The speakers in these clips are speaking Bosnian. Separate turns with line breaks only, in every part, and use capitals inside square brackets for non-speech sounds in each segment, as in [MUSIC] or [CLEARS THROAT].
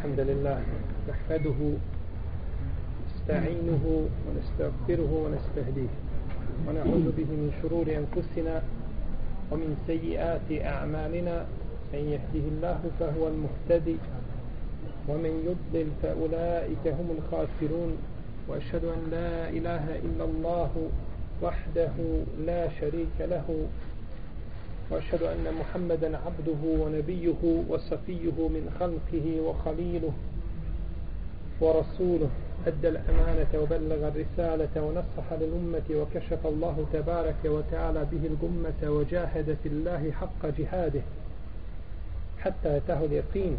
الحمد لله نحمده نستعينه ونستغفره ونستهديه ونعوذ به من شرور أنفسنا ومن سيئات أعمالنا من يهده الله فهو المهتدي ومن يضلل فأولئك هم الخاسرون وأشهد أن لا إله إلا الله وحده لا شريك له وأشهد أن محمدا عبده ونبيه وصفيه من خلقه وخليله ورسوله. أدى الأمانة وبلغ الرسالة ونصح للأمة وكشف الله تبارك وتعالى به الأمة وجاهد في الله حق جهاده حتى أتاه اليقين.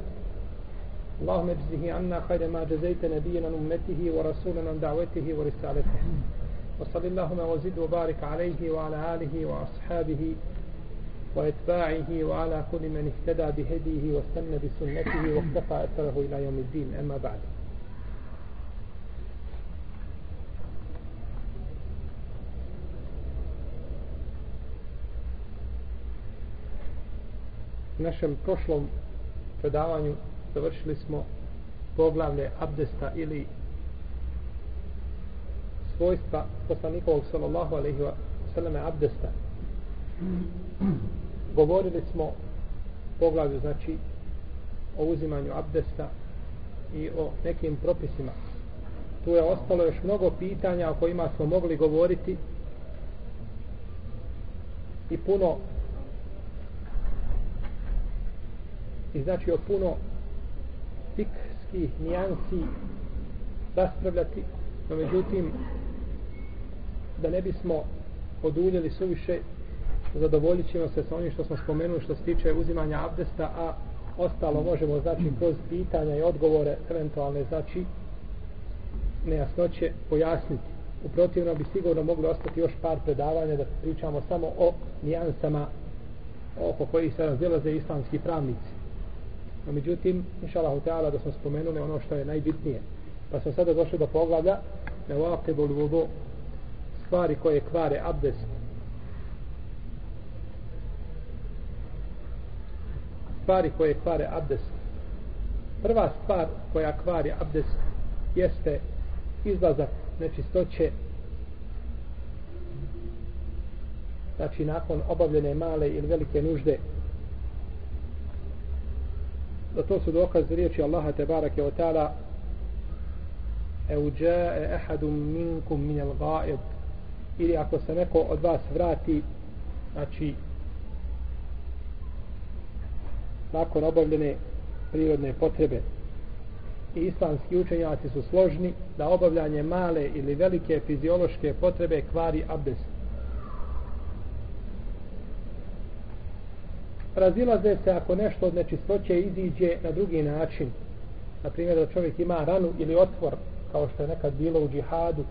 اللهم اجزه عنا خير ما جزيت نبينا أمته ورسولا عن دعوته ورسالته. وصل اللهم وزد وبارك عليه وعلى آله وأصحابه وإتباعه وعلى كل من اهتدى بهديه واستنى بسنته واقتفى أثره إلى يوم الدين أما بعد U našem prošlom predavanju završili smo poglavlje abdesta ili svojstva poslanikovog sallallahu alaihi wa sallam abdesta govorili smo poglavlju znači o uzimanju abdesta i o nekim propisima. Tu je ostalo još mnogo pitanja o kojima smo mogli govoriti i puno i znači o puno fikskih nijansi raspravljati no međutim da ne bismo oduljeli suviše zadovoljit ćemo se sa onim što smo spomenuli što se tiče uzimanja abdesta a ostalo možemo znači kroz pitanja i odgovore eventualne znači nejasnoće pojasniti. U protivno bi sigurno mogli ostati još par predavanja da pričamo samo o nijansama oko koji se razdjelaze islamski pravnici. No međutim inšalahu Allah da smo spomenuli ono što je najbitnije. Pa smo sada došli do poglavlja ne ovakve stvari koje kvare abdest. Stvari koje kvare abdest prva stvar koja kvari abdest jeste izlazak nečistoće. Znači nakon obavljene male ili velike nužde. Da to su dokaz riječi Allaha te barake o ta'ala euđae ehadum minkum minel ga'id. Ili ako se neko od vas vrati znači nakon obavljene prirodne potrebe. I islamski učenjaci su složni da obavljanje male ili velike fiziološke potrebe kvari abdest. Razilaze se ako nešto od nečistoće iziđe na drugi način. Na primjer da čovjek ima ranu ili otvor kao što je nekad bilo u džihadu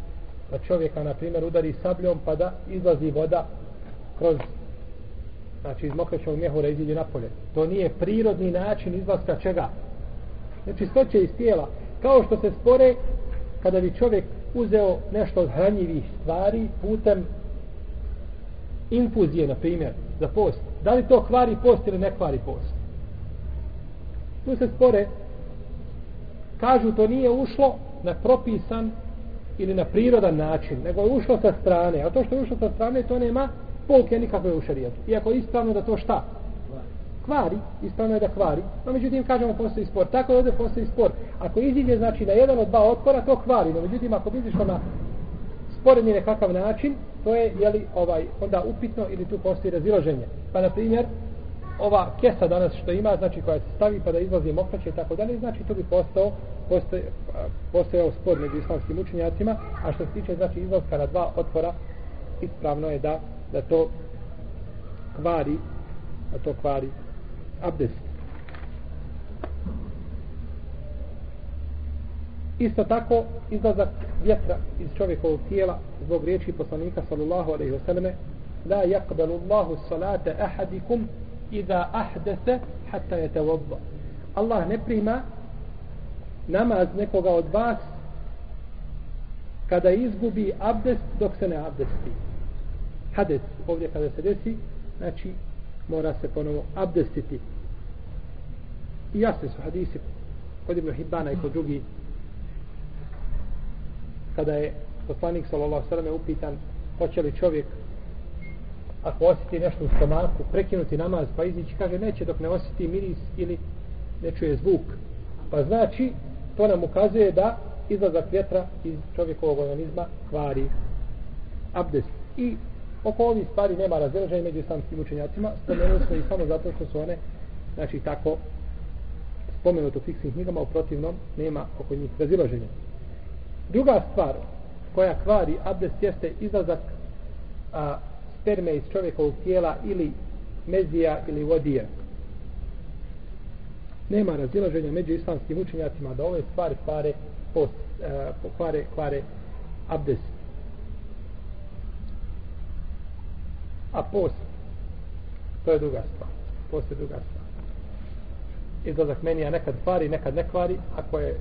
da čovjeka na primjer udari sabljom pa da izlazi voda kroz znači iz mokrećog mjehura iziđe napolje. To nije prirodni način izlaska čega? Znači stoće iz tijela. Kao što se spore kada bi čovjek uzeo nešto od hranjivih stvari putem infuzije, na primjer, za post. Da li to kvari post ili ne kvari post? Tu se spore kažu to nije ušlo na propisan ili na prirodan način, nego je ušlo sa strane. A to što je ušlo sa strane, to nema pouke nikakve u šarijetu. Iako je ispravno da to šta? Kvari, ispravno je da kvari. No međutim, kažemo, postoji spor. Tako da ovdje postoji spor. Ako iziđe, znači, na jedan od dva otvora, to kvari. No međutim, ako bi izišlo na sporedni nekakav način, to je, jeli, ovaj, onda upitno ili tu postoji raziloženje. Pa, na primjer, ova kesa danas što ima, znači koja se stavi pa da izlazi mokraće i tako dalje, znači to bi postao, postoje, postojao spor među islamskim učenjacima, a što se tiče, znači, izlaska na dva otvora, ispravno je da da to kvari da to kvari abdest. Isto tako izlazak vjetra iz čovjekovog tijela zbog riječi poslanika sallallahu alaihi selleme la yakbalu Allahu salata ahadikum iza ahdese hatta je Allah ne prima namaz nekoga od vas kada izgubi abdest dok se ne abdesti hades ovdje kada se desi znači mora se ponovo abdestiti. I jasni su hadisi kod Ibn Hibbana i kod drugi. Kada je poslanik sallallahu sallam upitan hoće li čovjek ako osjeti nešto u stomaku prekinuti namaz pa izići kaže neće dok ne osjeti miris ili ne čuje zvuk. Pa znači to nam ukazuje da izlazak vjetra iz čovjekovog organizma kvari abdest. I oko ovih stvari nema razilaženja među islamskim učenjacima. Spomenuli smo i samo zato što su one znači tako spomenuto u fiksnim knjigama u protivnom nema oko njih razilaženja. Druga stvar koja kvari abdest jeste izlazak a, sperme iz čovjekovog tijela ili mezija ili vodija. Nema razilaženja među islamskim učenjacima da ove stvari kvare post, a, kvare, kvare abdest. A post to je druga stvar. Post je druga stvar. Izlazak meni nekad kvari, nekad ne kvari. Ako je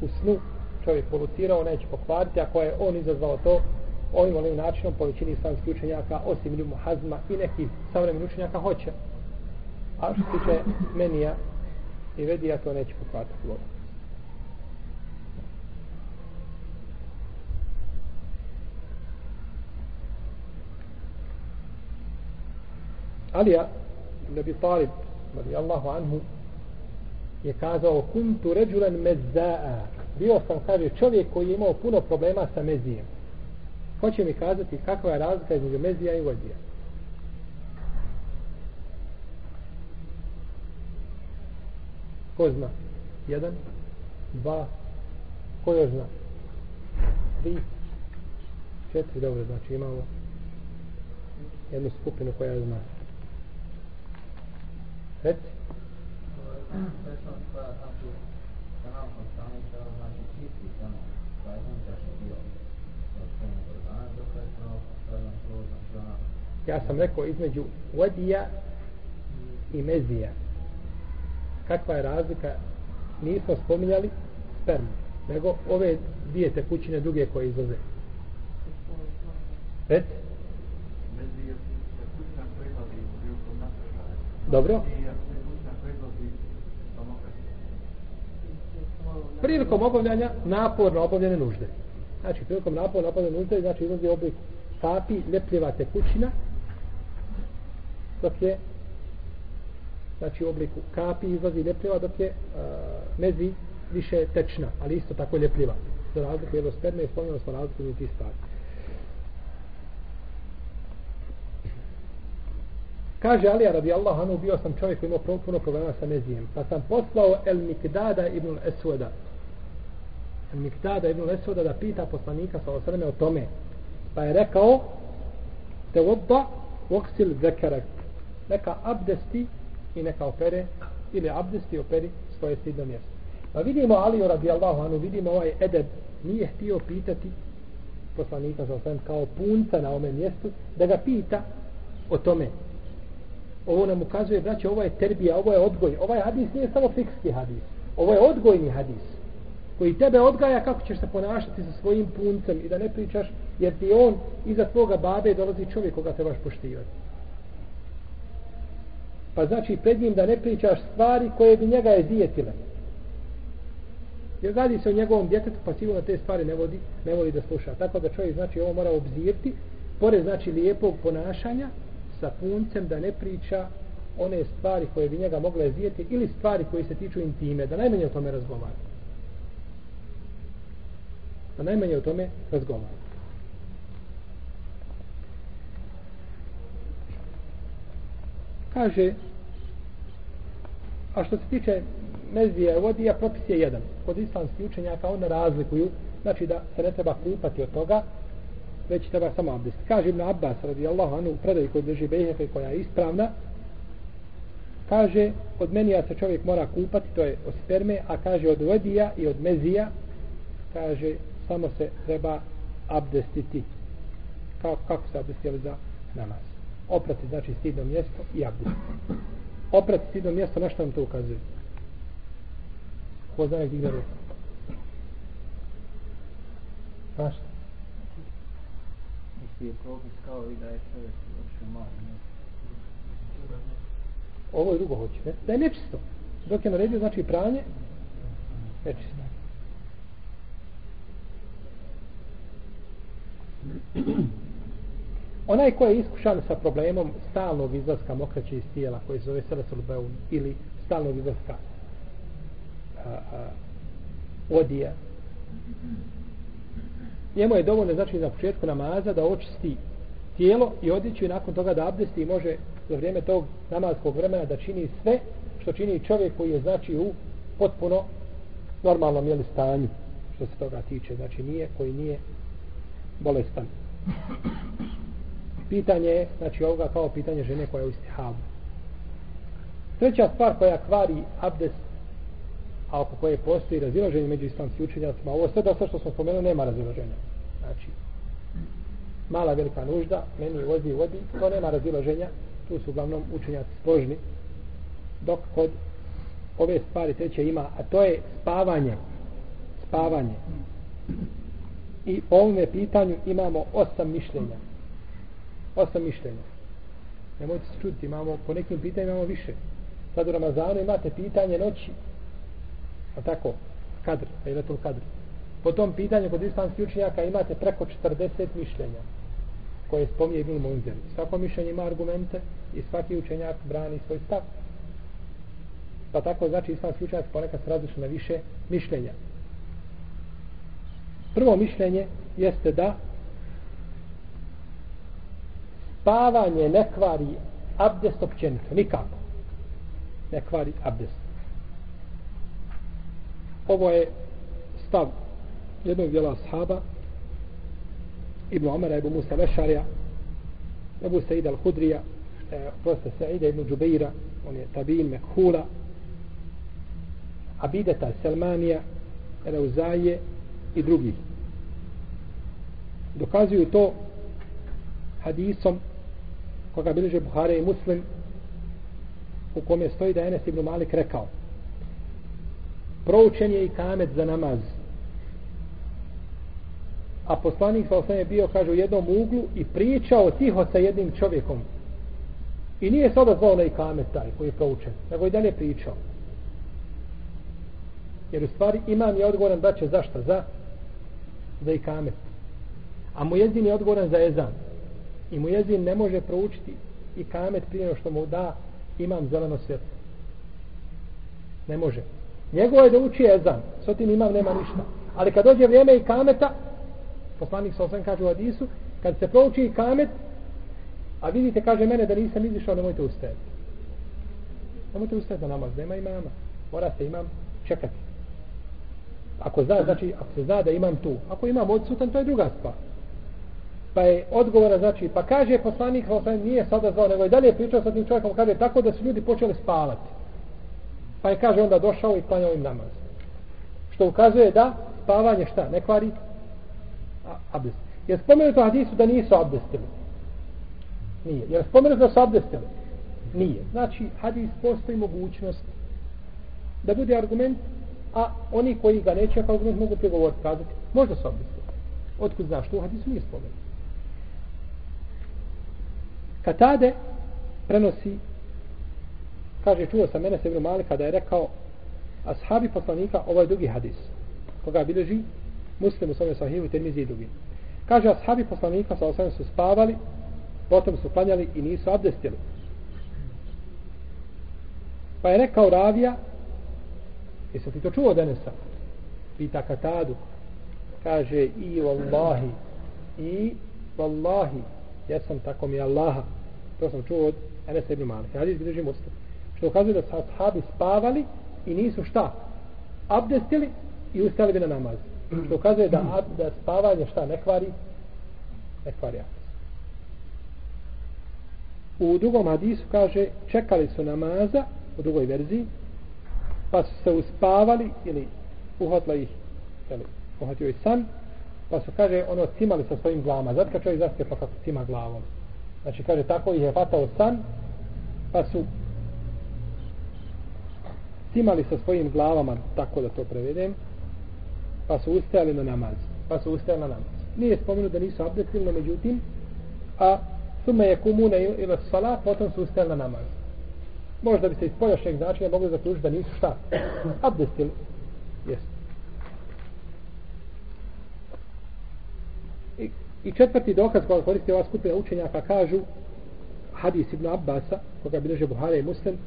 u snu čovjek polutirao, neće pokvariti. Ako je on izazvao to ovim onim načinom po većini islamskih učenjaka osim ljubu hazma i nekih savremenih učenjaka hoće. A što se tiče menija i vedija to neće pokvariti vodu Alija Nabi Talib radi Allahu anhu je kazao kuntu ređulen mezza'a. Bio sam kaže čovjek koji je imao puno problema sa mezijem. Hoće mi kazati kakva je razlika između mezija i vodija ko zna? Jedan dva ko još zna? Tri četiri dobro znači imamo jednu skupinu koja zna. Reci. Ja sam rekao između vodija i mezija. Kakva je razlika? Nismo spominjali spermu, nego ove dvije tekućine druge koje izlaze. Reci. Dobro. Prilikom obavljanja naporno obavljene nužde. Znači, prilikom naporno obavljene nužde, znači izlazi oblik kapi, lepljeva tekućina, dok je znači u obliku kapi izlazi lepljeva, dok je uh, mezi više tečna, ali isto tako ljepljiva. Za razliku jedno sperme i spomenuo smo razliku u tih stvari. Kaže Alija radi Allah, anu bio sam čovjek koji imao puno problema sa mezijem. Pa sam poslao El Mikdada ibn Esvoda. Miktada ibn Lesoda da pita poslanika sa osrme o tome. Pa je rekao te vodda voksil zekerek. Neka abdesti i neka opere ili abdesti operi svoje stidno mjesto. Pa vidimo Aliju radijallahu anu, vidimo ovaj edeb nije htio pitati poslanika sa osrme kao punca na ome mjestu da ga pita o tome ovo nam ukazuje, braće, ovo je terbija, ovo je odgoj. Ovaj hadis nije samo fikski hadis. Ovo je odgojni hadis. Koji tebe odgaja kako ćeš se ponašati sa svojim puncem i da ne pričaš, jer ti on iza tvoga babe dolazi čovjek koga trebaš poštivati. Pa znači pred njim da ne pričaš stvari koje bi njega je dijetile. Jer radi se o njegovom djetetu, pa sigurno te stvari ne, vodi, ne voli da sluša. Tako da čovjek znači ovo mora obzirti, pored znači lijepog ponašanja, sa puncem da ne priča one stvari koje bi njega mogle zijeti ili stvari koje se tiču intime, da najmanje o tome razgovara. Da najmanje o tome razgovara. Kaže, a što se tiče mezije vodija, propis je jedan. Kod islamskih učenjaka onda razlikuju, znači da se ne treba kupati od toga, već treba samo abdest. Kaže Ibn Abbas radijallahu anhu u predaju koju drži Bejhefe koja je ispravna, kaže od menija se čovjek mora kupati, to je od sperme, a kaže od vodija i od mezija, kaže samo se treba abdestiti. Kako, kako se abdestili za namaz? Oprati znači stidno mjesto i abdest. Oprati stidno mjesto, na što vam to ukazuje? Ko zna nek digne ruku? Znaš?
je propis kao i da je čovjek uopšte mali.
Ovo je drugo hoće, ne? Da je nečisto. Dok je naredio, znači pranje, nečista. [CLEARS THROAT] Onaj ko je iskušan sa problemom stalnog izlaska mokraće iz tijela, koji se zove selesul beun, ili stalnog izlaska a, a, odija, njemu je dovoljno, znači, na početku namaza da očisti tijelo i odiću i nakon toga da abdesti i može za vrijeme tog namazskog vremena da čini sve što čini čovjek koji je, znači, u potpuno normalnom jeli, stanju što se toga tiče, znači nije, koji nije bolestan. Pitanje je, znači ovoga kao pitanje žene koja je u istihabu. Treća stvar koja kvari abdest, a oko koje postoji razilaženje među islamskim učenjacima, ovo sve da sve što smo spomenuli nema razilaženja. Znači, mala velika nužda, meni vozi vodi, to nema razilaženja, tu su uglavnom učenjaci složni, dok kod ove stvari treće ima, a to je spavanje. Spavanje. I po ovome pitanju imamo osam mišljenja. Osam mišljenja. Nemojte se čuditi, imamo, po nekim pitanjima imamo više. Sad u Ramazanu imate pitanje noći. A tako, kadr, a je to kadr. Po tom pitanju kod islamskih učenjaka imate preko 40 mišljenja koje spominje Ibn Munzer. Svako mišljenje ima argumente i svaki učenjak brani svoj stav. Pa tako znači islamski učenjak ponekad se različu na više mišljenja. Prvo mišljenje jeste da spavanje ne kvari abdest općenito, nikako. Ne kvari abdest. Ovo je stav jednog djela ashaba Ibn Omara, Ibn Musa Lešarja, Ebu Said Al-Hudrija, e, prosta Saida Ibn Džubeira, on je Tabin Mekhula, Abideta Selmanija, Reuzaje i drugi. Dokazuju to hadisom koga bilježe Buhare i Muslim u kome stoji da Enes ibn Malik rekao proučen je i kamet za namaz. A poslanik sa je bio kaže u jednom uglu i pričao tiho sa jednim čovjekom. I nije se odazvao na ikamet taj koji je proučen nego i dalje pričao. Jer u stvari imam je odgovoran da će zašto? Za za i kamet a mu jezin je odgovoran za ezan. I mu jezin ne može proučiti i kamet prije što mu da imam zeleno svjetlo. Ne može. Njegovo je da uči ezan. S otim imam nema ništa. Ali kad dođe vrijeme i kameta poslanik sa osam kaže u Adisu kad se prouči ikamet, kamet a vidite kaže mene da nisam izišao nemojte ustajati. Nemojte ustajati na namaz nema imama. Mora se imam čekati ako zna, znači ako se zna da imam tu ako imam odsutan to je druga stvar pa je odgovora znači pa kaže poslanik poslanik nije sada zvao nego je dalje pričao sa tim čovjekom kaže tako da su ljudi počeli spavati pa je kaže onda došao i klanjao im namaz što ukazuje da spavanje šta ne kvari abdest. Je spomenuto hadisu da nisu abdestili? Nije. Je spomenuto da su abdestili? Nije. Znači, hadis postoji mogućnost da bude argument, a oni koji ga neće kao argument mogu pregovoriti, kazati, možda se obisli. Otkud znaš, to u hadisu nije spomenuto. Katade prenosi, kaže, čuo sam mene Sebru mali kada je rekao, ashabi poslanika, ovo je drugi hadis, koga bilježi u svome sahihu i termizi i drugim. Kaže, ashabi poslanika sa osvijem su spavali, potom su klanjali i nisu abdestili. Pa je rekao Ravija, jesi ti to čuo Denesa? Pita Katadu, kaže, i vallahi, i vallahi, jesam tako mi Allaha. To sam čuo od Enesa ibn Malik. Hadis drži muslim. Što ukazuje da su ashabi spavali i nisu šta? Abdestili i ustali bi na namaz. što ukazuje da, da spavanje šta ne kvari ne kvari u drugom hadisu kaže čekali su namaza u drugoj verziji pa su se uspavali ili uhvatila ih ili uhvatio ih san pa su kaže ono cimali sa svojim glavama. Zato kad čovjek zaspe pa kako cima glavom? Znači kaže tako ih je fatao san pa su cimali sa svojim glavama tako da to prevedem pa su ustajali na namaz pa su ustajali na namaz. Nije spomenuo da nisu abdestili no međutim a sume je kumune ili salat potom su ustajali na namaz možda bi se iz poljašnjeg značenja mogli zaključiti da nisu šta. Abdestili. Jesu. I, I četvrti dokaz koji koriste ova skupina učenjaka kažu hadis ibn Abbasa, koga bilože Buhara i Muslim,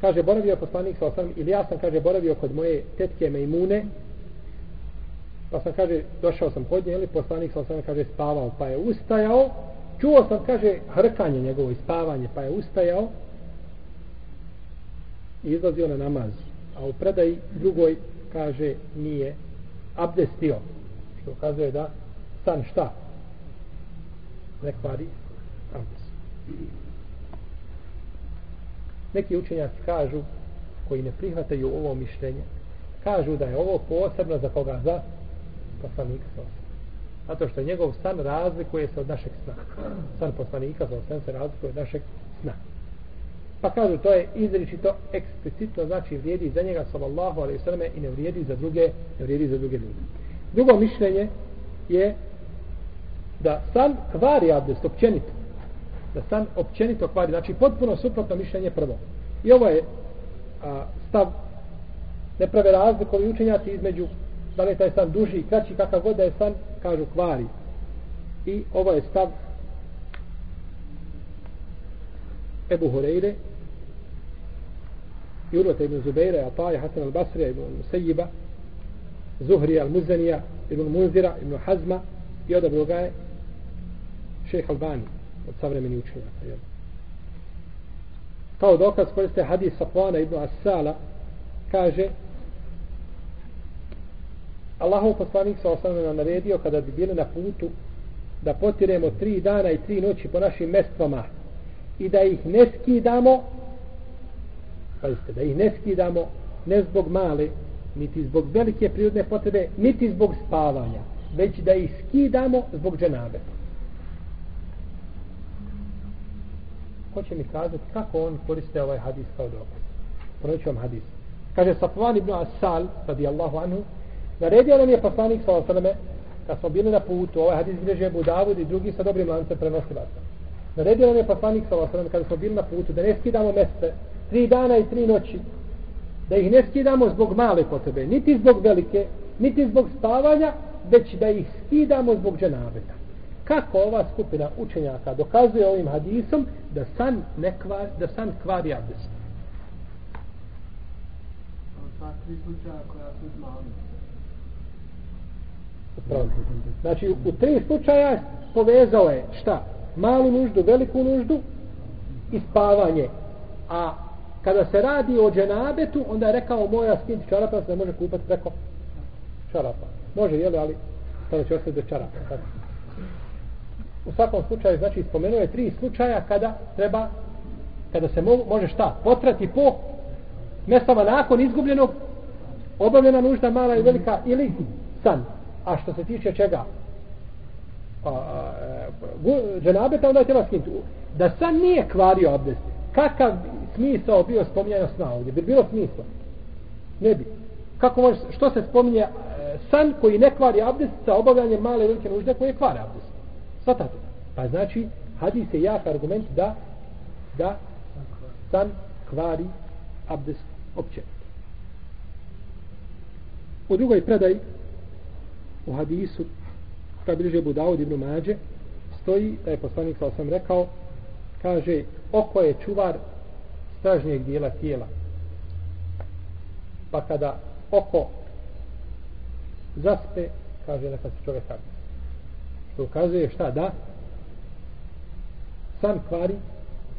kaže, boravio poslanik sa osam, ili ja sam, kaže, boravio kod moje tetke Mejmune, pa sam, kaže, došao sam kod nje, ili poslanik sa osam, kaže, spavao, pa je ustajao, čuo sam, kaže, hrkanje njegovo i spavanje, pa je ustajao, i izlazio na namaz. A u predaji drugoj, kaže, nije abdestio, što ukazuje da san šta? Ne kvari abdest. Neki učenjaci kažu, koji ne prihvataju ovo mišljenje, kažu da je ovo posebno za koga? Za poslanika sa Zato što njegov san razlikuje se od našeg sna. San poslanika sa se razlikuje od našeg sna. Pa kažu, to je izričito, eksplicitno, znači vrijedi za njega, sallallahu alaihi sallam, i ne vrijedi za druge, ne vrijedi za druge ljude. Drugo mišljenje je da san kvari abdest općenito. Da san općenito kvari. Znači potpuno suprotno mišljenje prvo. I ovo je a, stav ne prave razlikovi učenjaci između da li je taj san duži i kraći kakav god da je san kažu kvari. I ovo je stav Ebu Horeire i Urvata ibn Zubeira, Ataja, Hasan al-Basrija, ibn Musejiba, Zuhrija al-Muzanija, ibn Munzira, ibn Hazma i odabro ga je šejh Albani od savremeni učenjaka. Jel? Kao dokaz koriste hadis Safvana ibn Asala kaže Allahov poslanik sa osnovno nam naredio kada bi bili na putu da potiremo tri dana i tri noći po našim mestvama i da ih ne skidamo pazite, da ih ne skidamo ne zbog male niti zbog velike prirodne potrebe niti zbog spavanja već da ih skidamo zbog dženabe. ko će mi kazati kako on koriste ovaj hadis kao dokaz? Ponovit vam hadis. Kaže Safvan ibn Asal radijallahu anhu naredio nam je poslanik sa osaleme kad smo bili na putu ovaj hadis bilježe Abu Davud i drugi sa dobrim lancem prenosilaca. Naredio nam je poslanik sa osaleme kada smo bili na putu da ne skidamo meste tri dana i tri noći da ih ne skidamo zbog male potrebe niti zbog velike niti zbog spavanja već da ih skidamo zbog dženabeta kako ova skupina učenjaka dokazuje ovim hadisom da san ne kvar, da san kvari abdest. Znači, u tri slučaja povezao je šta? Malu nuždu, veliku nuždu i spavanje. A kada se radi o dženabetu, onda je rekao moja skinti čarapa, se ne može kupati preko čarapa. Može, jeli, ali tada će ostati bez čarapa. Tako u svakom slučaju znači spomenuo je tri slučaja kada treba kada se mo može šta potrati po mestama nakon izgubljenog obavljena nužda mala i velika ili san a što se tiče čega a, a, e, a, dženabeta onda je treba skinuti da san nije kvario abdest kakav smisao bio spominjanja sna ovdje bi bilo smisla ne bi kako može, što se spominje e, san koji ne kvari abdest sa obavljanjem male velike nužde koje kvare abdest Svatate? Pa znači, hadis je jak argument da da san kvari abdest opće. U drugoj predaj u hadisu kada bliže Budaud ibn Mađe stoji da je poslanik sa osam rekao kaže oko je čuvar stražnijeg dijela tijela pa kada oko zaspe kaže neka se čovjek kaže što ukazuje šta da san kvari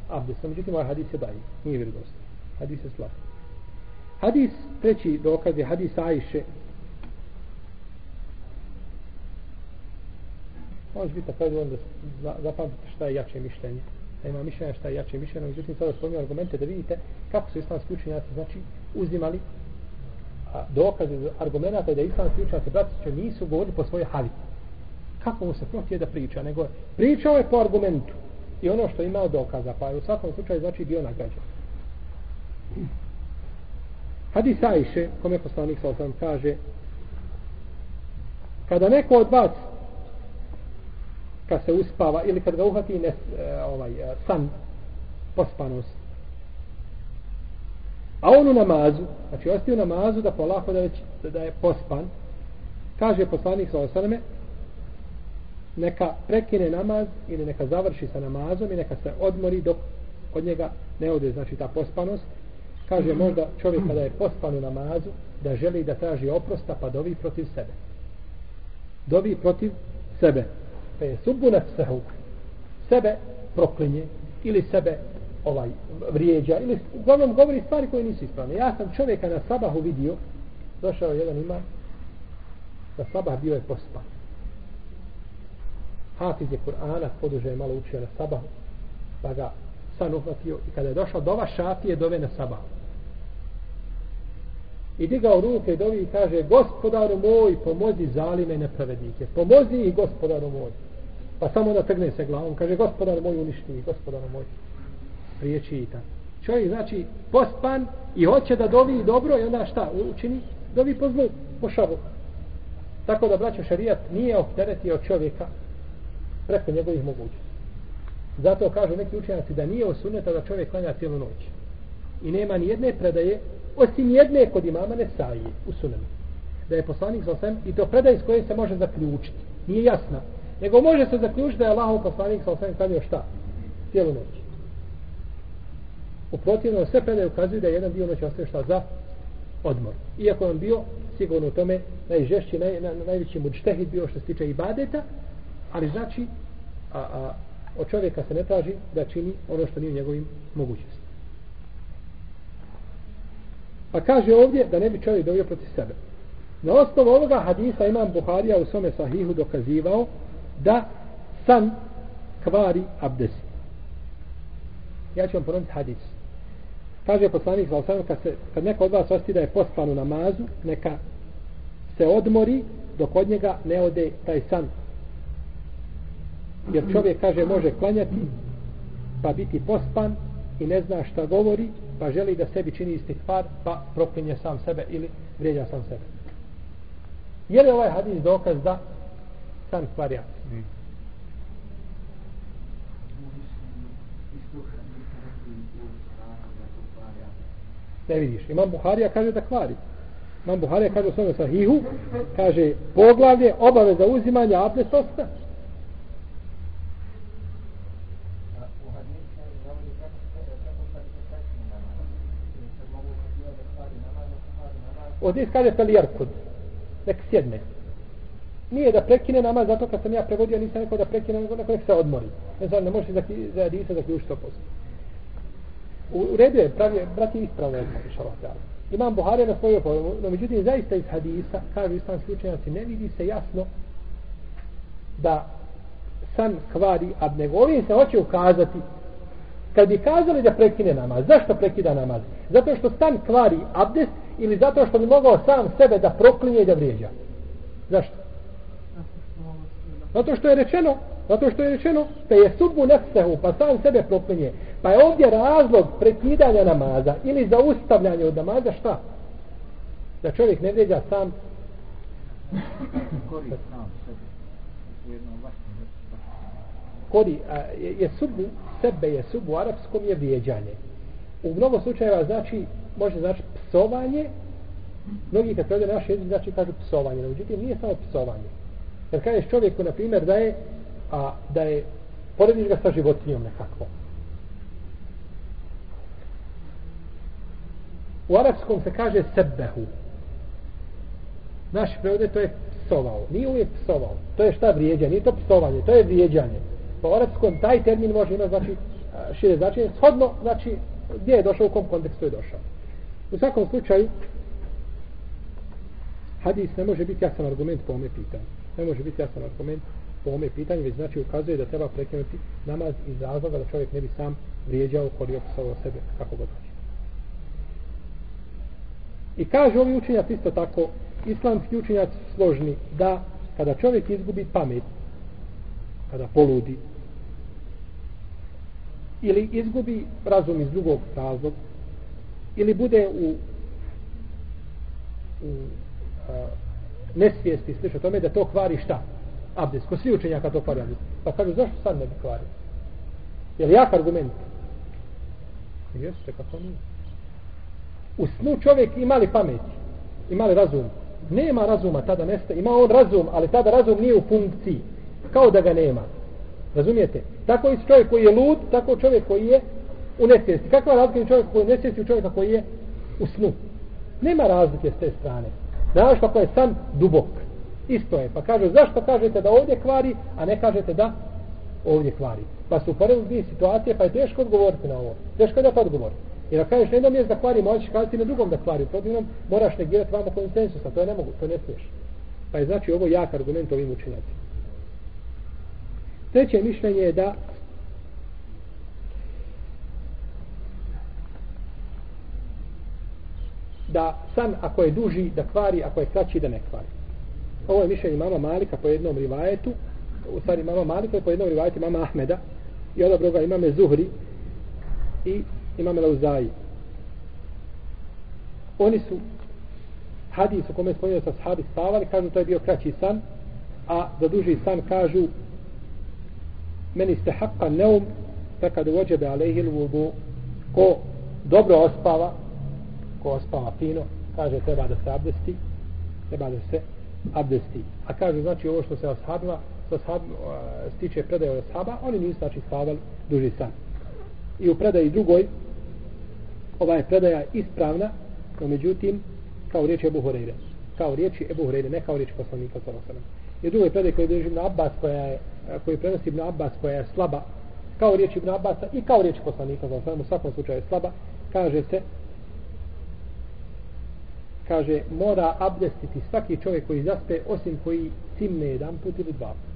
abdest. Međutim, ovaj hadis je daji. Nije vjerodost. Hadis je slab. Hadis, treći dokaz je hadis Ajše. Može biti tako da zapamtite šta je jače mišljenje. Da ima mišljenja šta je jače mišljenje. Međutim, sada spominju argumente da vidite kako su islamski učenjaci znači, uzimali dokaze argumenta da islamski učenjaci bratiće nisu govorili po svojoj havi kako mu se protije da priča, nego pričao je po argumentu i ono što imao dokaza, pa je u svakom slučaju znači bio nagrađen. Hadis Ajše, kome poslanik sa osam kaže, kada neko od vas kad se uspava ili kad ga uhati ne, e, ovaj, e, san pospanost. A on u namazu znači ostaje u namazu da polako da, već, da je pospan kaže poslanik sa osaname neka prekine namaz ili neka završi sa namazom i neka se odmori dok od njega ne ode znači ta pospanost. Kaže možda čovjek kada je pospan u namazu da želi da traži oprosta pa dovi protiv sebe. Dovi protiv sebe pa je subu nefsehu. Sebe proklinje ili sebe ovaj vrijeđa ili uglavnom govori stvari koje nisu ispravne. Ja sam čovjeka na sabahu vidio došao jedan ima na sabah bio je pospan. Hafiz je Kur'ana poduže je malo učio na sabahu pa ga san uhvatio i kada je došao dova šafije dove na sabahu i digao ruke dovi i kaže gospodaru moj pomozi zalime nepravednike. Pomozi ih gospodaru moj. Pa samo da trgne se glavom. Kaže gospodaru moj uništi ih gospodaru moj. Priječi i tako. Čovjek znači pospan i hoće da dovi dobro i onda šta učini? Dovi po zlu po šabu. Tako da braćo šarijat nije opteretio čovjeka preko njegovih mogućnosti. Zato kažu neki učenjaci da nije osuneta da čovjek klanja cijelu noć. I nema ni jedne predaje osim jedne kod imama Nesaije u sunanu. Da je poslanik sa osam, i to predaj s koje se može zaključiti. Nije jasna. Nego može se zaključiti da je Allahov poslanik sa osam klanio šta? Cijelu noć. U protivno sve predaje ukazuju da je jedan dio noći ostaje šta za odmor. Iako on bio sigurno u tome najžešći, naj, na, najveći mučtehid bio što se tiče ibadeta, ali znači a, a, od čovjeka se ne traži da čini ono što nije u njegovim mogućnosti. Pa kaže ovdje da ne bi čovjek dovio protiv sebe. Na osnovu ovoga hadisa imam Buharija u svome sahihu dokazivao da san kvari abdes. Ja ću vam ponoviti hadis. Kaže poslanik za osam, kad, se, kad neko od vas osti da je pospan u namazu, neka se odmori dok od njega ne ode taj san. Jer čovjek kaže može klanjati pa biti pospan i ne zna šta govori pa želi da sebi čini istikfar, pa proklinje sam sebe ili vrijeđa sam sebe. Je li ovaj hadis dokaz da san kvari mm. Ne vidiš, imam Buharija kaže da kvari. Imam Buharija kaže u svome sahihu, kaže poglavlje obaveza uzimanja abdest osta. Ovdje kaže felijarkud. Nek sjedne. Nije da prekine namaz, zato kad sam ja prevodio, nisam rekao da prekine, nego neko nek se odmori. Ne znam, ne može za, za Adisa zaključiti to posto. U, u redu je, pravi, brati ispravno je, Imam Buhari na svoju opovedu, no međutim, zaista iz hadisa, kažu islamski učenjaci, ne vidi se jasno da san kvari, a nego ovim se hoće ukazati kad bi kazali da prekine namaz, zašto prekida namaz? Zato što stan kvari abdest ili zato što bi mogao sam sebe da proklinje i da vrijeđa. Zašto? Zato što je rečeno, zato što je rečeno, da je sudbu nefsehu, pa sam sebe proklinje. Pa je ovdje razlog prekidanja namaza ili zaustavljanja od namaza šta? Da čovjek ne vrijeđa sam kori, a, je, subu, sebe je subu u arapskom je vrijeđanje. U mnogo slučajeva znači može znači psovanje mnogi kad prevede naš jezik znači kažu psovanje no međutim nije samo psovanje. Jer kažeš čovjeku na primjer da je a, da je porediš ga sa životinjom nekako u arapskom se kaže sebehu naš prevode to je psovao. Nije uvijek psovao. To je šta vrijeđa nije to psovanje to je vrijeđanje po arapskom taj termin može imati znači šire značenje shodno znači gdje je došao, u kom kontekstu je došao. U svakom slučaju, hadis ne može biti jasan argument po ome pitanju. Ne može biti jasan argument po ome pitanju, već znači ukazuje da treba prekinuti namaz iz razloga da čovjek ne bi sam vrijeđao kod je opisao sebe kako god hoće. I kaže ovi učenjac isto tako, islamski učenjac složni, da kada čovjek izgubi pamet, kada poludi, ili izgubi razum iz drugog razloga ili bude u, u a, nesvijesti sliša tome da to kvari šta? Abdes. Ko svi učenjaka to kvari abdes. Pa kažu zašto sad ne bi kvario? Je li jak argument? Jeste, kako nije. U snu čovjek ima li pameti? Ima li razum? Nema razuma, tada nesta. Ima on razum, ali tada razum nije u funkciji. kao da ga nema. Razumijete? Tako i čovjek koji je lud, tako čovjek koji je u nesvijesti. Kakva razlika je čovjek koji je u nesvijesti u čovjeka koji je u snu? Nema razlike s te strane. Znaš kako je san dubok. Isto je. Pa kaže, zašto kažete da ovdje kvari, a ne kažete da ovdje kvari? Pa su uporedili dvije situacije, pa je teško odgovoriti na ovo. Teško je da to. Jer ako kažeš na jednom mjestu da kvari, možeš kazati na drugom da kvari. Protivnom, moraš negirati vama konsensusa. To je ne mogu, to ne smiješ. Pa je znači ovo jak argument ovim učinacima. Treće mišljenje je da da san ako je duži da kvari, ako je kraći da ne kvari. Ovo je mišljenje mama Malika po jednom rivajetu, u stvari mama Malika po jednom rivajetu mama Ahmeda i odabro ga imame Zuhri i imame Lauzaji. Oni su hadis u kome spominjaju sa sahabi spavali, kažu to je bio kraći san, a za duži san kažu men istahakka neum fekad uođebe alejhil vudu ko dobro ospava ko ospava fino kaže treba da se abdesti treba da se abdesti. A kaže znači ovo što se ashabima sa ashab, stiče predaje od ashaba oni nisu znači spavali duži san. I u predaji drugoj ova je predaja ispravna no međutim kao riječ Ebu Horeire. Kao riječi Ebu Horeire ne kao riječi poslanika sallallahu alejhi ve sellem. I drugoj predaj koji drži Ibn Abbas koja je, koji prenosi Ibn Abbas koja je slaba, kao riječ Ibn Abbasa i kao riječ poslanika, za u svakom slučaju je slaba, kaže se, kaže, mora abdestiti svaki čovjek koji zaspe, osim koji cimne jedan put ili dva put.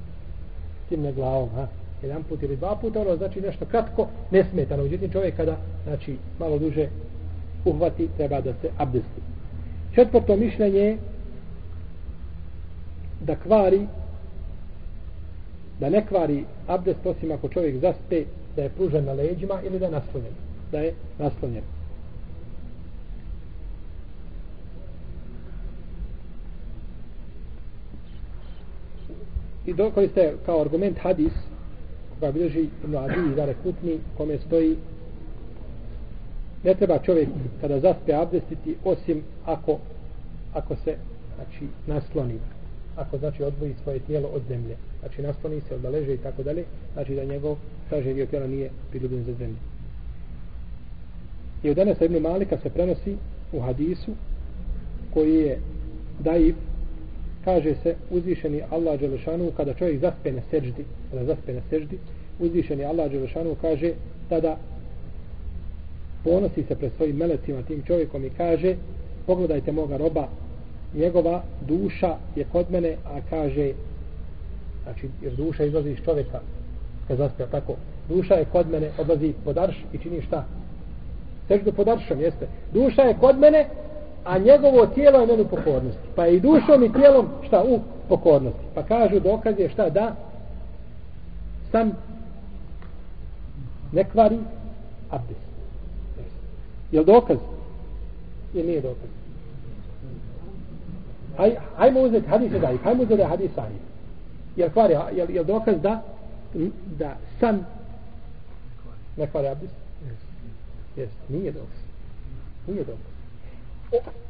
Cimne glavom, ha? jedan put ili dva puta, ono znači nešto kratko, nesmetano. Međutim, čovjek kada, znači, malo duže uhvati, treba da se abdesti. Četvrto mišljenje je da kvari da ne kvari abdest osim ako čovjek zaspe da je pružen na leđima ili da je naslonjen da je naslonjen. I dok ste kao argument hadis koga bilježi mladi i dare Kutni kome stoji ne treba čovjek kada zaspe abdestiti osim ako ako se znači nasloni ako znači odvoji svoje tijelo od zemlje. Znači nasloni se odaleže i tako dalje. Znači da njegov sažen dio tijela nije priljubljen za zemlju. I od danas Ibn Malika se prenosi u hadisu koji je daib, kaže se uzvišeni Allah Đelešanu kada čovjek zaspe na seždi kada zaspe na seždi uzvišeni Allah Đelešanu kaže tada ponosi se pred svojim melecima tim čovjekom i kaže pogledajte moga roba njegova duša je kod mene, a kaže, znači, jer duša izlazi iz čovjeka, kad zaspe, tako, duša je kod mene, odlazi pod arš i čini šta? Seždu pod aršom, jeste. Duša je kod mene, a njegovo tijelo je meni u pokornosti. Pa je i dušom i tijelom, šta, u pokornosti. Pa kažu dokaz je šta, da, sam ne kvari abdest. Je li dokaz? Ili nije dokaz? Aj, ajmo uzeti hadis da i ajmo uzeti hadis sahih. Jel kvari, jel, jel dokaz da da san ne kvari abdest? Jes, nije dokaz. Nije dokaz.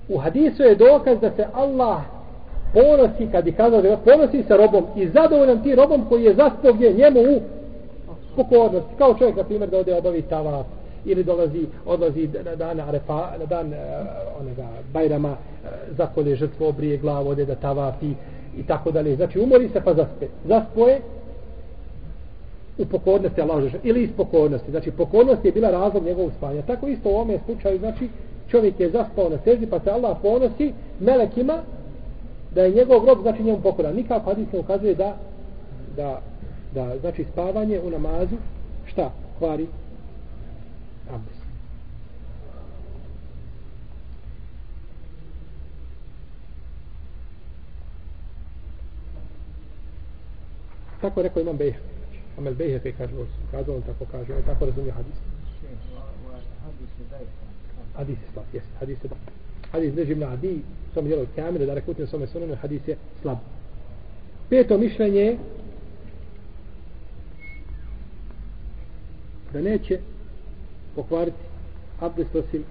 U hadisu je dokaz da se Allah ponosi, kad je kazao da ponosi se robom i zadovoljan ti robom koji je zaspao gdje njemu u pokornosti. Kao čovjek, na primjer, da ode obavi tavaf ili dolazi, odlazi na dan Arefa, na dan eh, uh, onega Bajrama, uh, zakolje žrtvo, obrije glavu, ode da tavafi i tako dalje. Znači, umori se pa zaspe. Zaspoje u pokornosti Allah žešan, ili iz pokornosti. Znači, pokornost je bila razlog njegovog spanja. Tako isto u ovome slučaju, znači, čovjek je zaspao na seždi, pa se Allah ponosi melekima da je njegov grob, znači njemu pokoran. Nikako hadis ne ukazuje da, da, da, znači, spavanje u namazu, šta, kvari abdest. Tako rekao imam Bejhe. Znači, Amel Bejhe koji kaže, kazao on tako kaže, on tako razumije hadis. Hadis je slab, jes, hadis je slab. Hadis ne živna adi, som djelo od kamere, da rekutim na svome sunanu, hadis je slab. Peto mišljenje da neće pokvariti abdest osim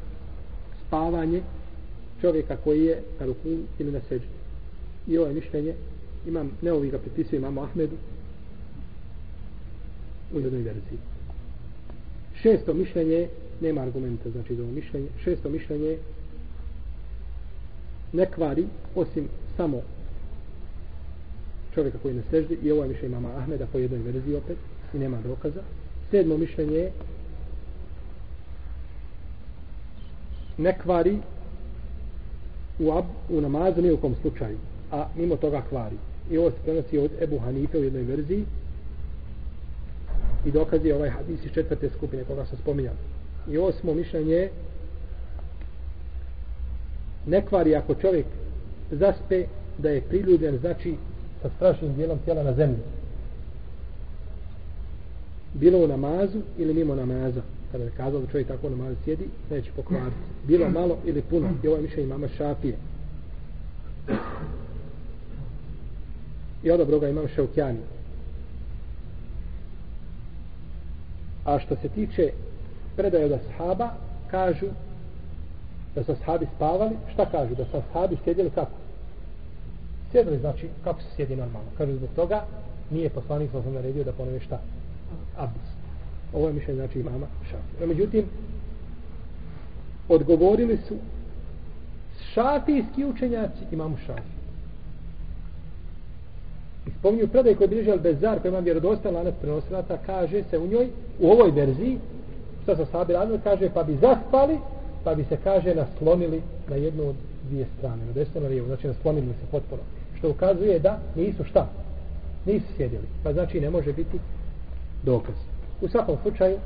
spavanje čovjeka koji je na ruku ili na seđu. I ovo je mišljenje, imam, ne ovi ga pripisuje imamo Ahmedu, u jednoj verziji. Šesto mišljenje, nema argumenta znači za ovo mišljenje, šesto mišljenje ne kvari osim samo čovjeka koji ne seždi i ovo je mišljenje imama Ahmeda po jednoj verziji opet i nema dokaza. Sedmo mišljenje je ne kvari u, ab, u namazu ni u kom slučaju, a mimo toga kvari. I ovo se prenosi od Ebu Hanife u jednoj verziji i dokazi ovaj hadis iz četvrte skupine koga sam spominjao. I osmo mišljenje ne kvari ako čovjek zaspe da je priljubljen znači sa strašnim dijelom tijela na zemlji. Bilo u namazu ili mimo namaza. Kada je kazao da čovjek tako namaz sjedi, neće pokvariti. Bilo malo ili puno. I ovo je mišljenje mama šafije. I odobro ga imam šaukjani. A što se tiče predaje od ashaba, kažu da su ashabi spavali, šta kažu? Da su ashabi sjedili kako? Sjedili, znači, kako se sjedi normalno. Kažu zbog toga, nije poslanik sam naredio da ponove šta? Abdus. Ovo je mišljenje, znači, imama Šafija. No, međutim, odgovorili su šafijski učenjaci imamu Šafiju. I spominju predaj koji bliže Al-Bezar, koji imam vjerodostan lanac prenosilaca, kaže se u njoj, u ovoj verziji, što sa sabi radili, kaže, pa bi zaspali, pa bi se, kaže, naslonili na jednu od dvije strane, na desno na lijevo, znači naslonili se potpuno. Što ukazuje da nisu šta? Nisu sjedili. Pa znači ne može biti dokaz. U svakom slučaju,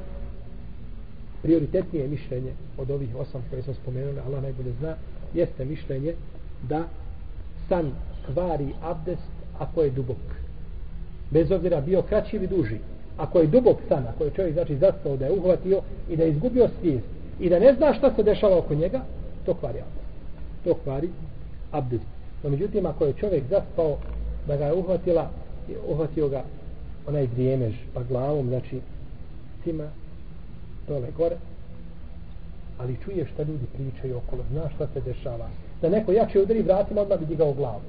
prioritetnije mišljenje od ovih osam koje sam spomenuli, Allah najbolje zna, jeste mišljenje da san kvari abdest ako je dubok. Bez obzira bio kraći ili duži. Ako je dubok san, ako je čovjek znači zastao da je uhvatio i da je izgubio svijest i da ne zna šta se dešava oko njega, to kvari abdest. To kvari abdest. No međutim, ako je čovjek zaspao da ga je uhvatila, uhvatio ga onaj drijemež, pa glavom, znači cima dole gore, ali čuješ šta ljudi pričaju okolo, zna šta se dešava. Da neko jače udari vratima, odmah bi digao glavu.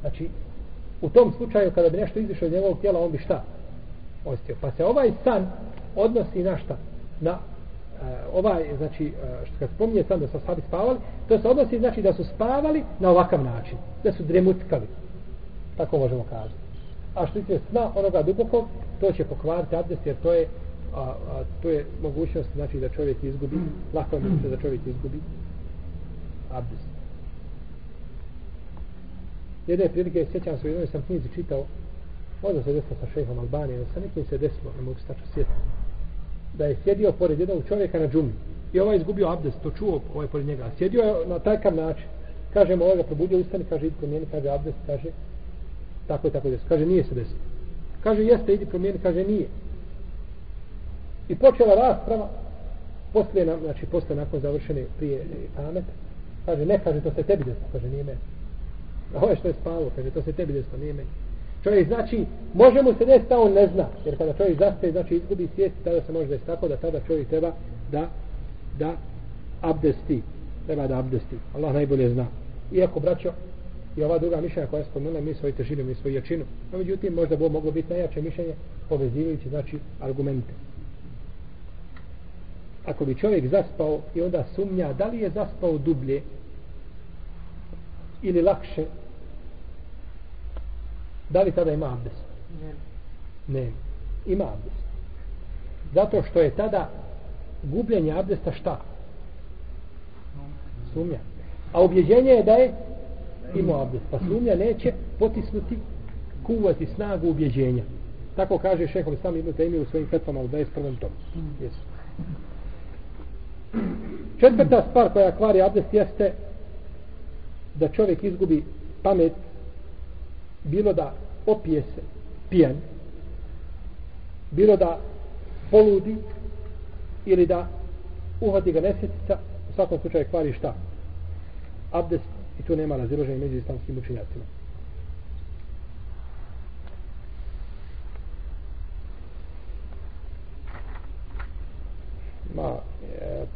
Znači, u tom slučaju kada bi nešto izišlo iz njegovog tijela on bi šta? Ostio pa se ovaj san odnosi na šta? Na uh, ovaj znači uh, što kad spominje san da su sahabi spavali to se odnosi znači da su spavali na ovakav način da su dremutkali. Tako možemo kazati. A što se sna onoga dubokog to će pokvariti abdest jer to je a, a, to je mogućnost znači da čovjek izgubi lako je da čovjek izgubi abdest. Jedne prilike sjećam se u jednoj sam knjizi čitao možda se desilo sa šehom Albanije sa nekim se desilo, ne mogu se tačno sjetiti da je sjedio pored jednog čovjeka na džumi. I ovaj izgubio abdest, to čuo ovaj pored njega, a sjedio je na takav način. Kaže mu ovaj ga probudio ustani, kaže idi promijeni, kaže abdest, kaže tako i tako desilo, kaže nije se desilo. Kaže jeste, idi promijeni, kaže nije i počela rasprava poslije, znači posle nakon završene prije e, pamet kaže ne, kaže to se tebi desno, kaže nije meni ovo je što je spavo, kaže, to se tebi desno, nije meni. Čovjek znači, može mu se desiti, on ne zna, jer kada čovjek zaspe, znači izgubi svijest, tada se može desiti tako da tada čovjek treba da, da abdesti, treba da abdesti. Allah najbolje zna. Iako, braćo, i ova druga mišljenja koja je spomenula, mi svoju težinu, mi svoju jačinu. No, međutim, možda bo moglo biti najjače mišljenje, povezivajući, znači, argumente. Ako bi čovjek zaspao i onda sumnja, da li je zaspao dublje, ili lakše da li tada ima abdest? Ne, ne. ima abdest. Zato što je tada gubljenje abdesta šta? Sumnja. A objeđenje je da je ima abdest. Pa sumnja neće potisnuti kuvati snagu ubjeđenja. Tako kaže šehol sam ibn Taymi u svojim fetvama u 21. tomu. Jesu četvrta stvar koja kvari abdest jeste da čovjek izgubi pamet bilo da opije se pijan bilo da poludi ili da uhvati ga nesjetica u svakom slučaju kvari šta? Abdest i tu nema raziloženja među islamskim učinjacima ma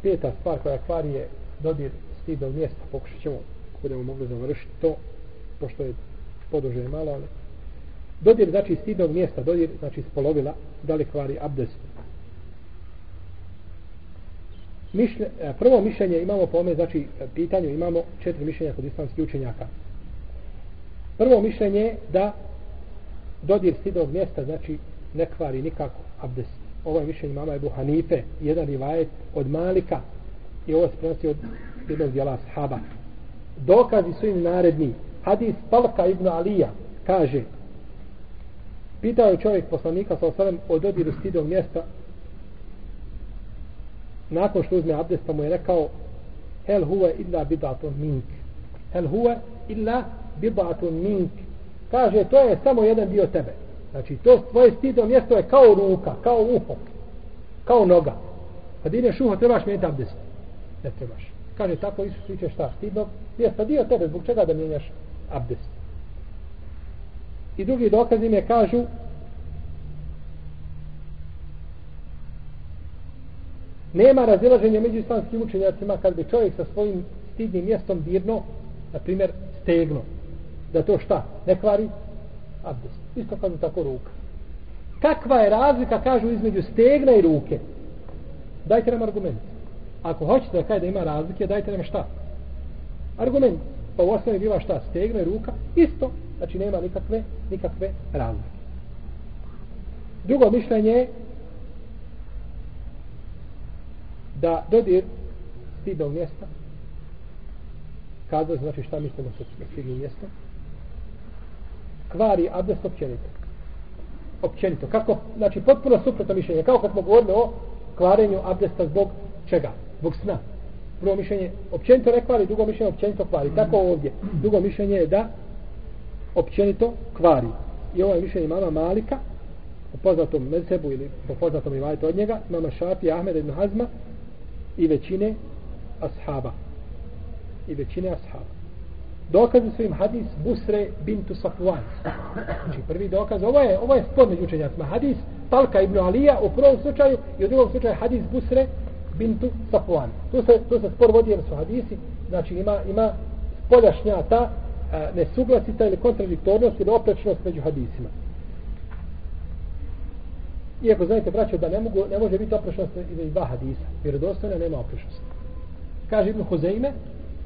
peta stvar koja kvari je dodir stidog mjesta pokušat ćemo budemo mogli završiti to, pošto je poduže malo, ali Dodir znači stidnog mjesta, dodir znači spolovila, da li kvari abdest. Mišlje, e, prvo mišljenje imamo po ome, znači pitanju imamo četiri mišljenja kod islamskih učenjaka. Prvo mišljenje je da dodir stidnog mjesta znači ne kvari nikako abdest. Ovaj ovo je mišljenje mama Ebu Hanife, jedan rivajet od Malika i ovo se prenosi od jednog dijela sahaba. Dokazi su im naredni. Hadis Palka ibn Alija kaže pitao je čovjek poslanika sa osadem o dodiru stidnog mjesta nakon što uzme abdest pa mu je rekao hel huve illa bidatun mink hel huve illa bidatun mink kaže to je samo jedan dio tebe znači to tvoje stidno mjesto je kao ruka kao uho kao noga. Pa kad ideš uho trebaš mijeniti abdest? Ne trebaš. Kaže tako Isus viče šta stidno mjesto. Dio tebe zbog čega da mijenjaš abdest? I drugi dokaz im je kažu nema razilaženja među islamskim učenjacima kad bi čovjek sa svojim stidnim mjestom dirno na primjer stegno. Da to šta ne kvari? Abdest. Isto kao tako ruka. Kakva je razlika kažu između stegna i ruke? Dajte nam argument. Ako hoćete da kaj da ima razlike dajte nam šta? Argument. Pa u osnovi biva šta? Stegna i ruka? Isto. Znači nema nikakve nikakve razlike. Drugo mišljenje je da dodir stidnog mjesta kazao znači šta mislimo sa stidnim mjestom? Kvari abdest općenito. Općenito. Kako? Znači potpuno suprotno mišljenje. Kao kad smo govorili o kvarenju abdesta zbog čega? Zbog sna. Prvo mišljenje općenito ne kvari drugo mišljenje općenito kvari. Tako ovdje. Drugo mišljenje je da općenito kvari. I ovo je mišljenje mama Malika u poznatom mezebu ili po poznatom ivajtu od njega mama Šafi, Ahmed ibn Hazma i većine ashaba. I većine ashaba dokazi su im hadis Busre bintu Safuan znači prvi dokaz ovo je, ovo je spod među učenjacima hadis Talka ibn Alija u prvom slučaju i u drugom slučaju hadis Busre bintu Safuan tu se, tu se spor vodi jer su hadisi znači ima, ima spoljašnja ta e, nesuglasita ili kontradiktornost ili oprečnost među hadisima Iako znate, braćo, da ne, mogu, ne može biti oprečnost između dva hadisa. Vjerodostojna nema oprečnosti. Kaže Ibn Huzeime,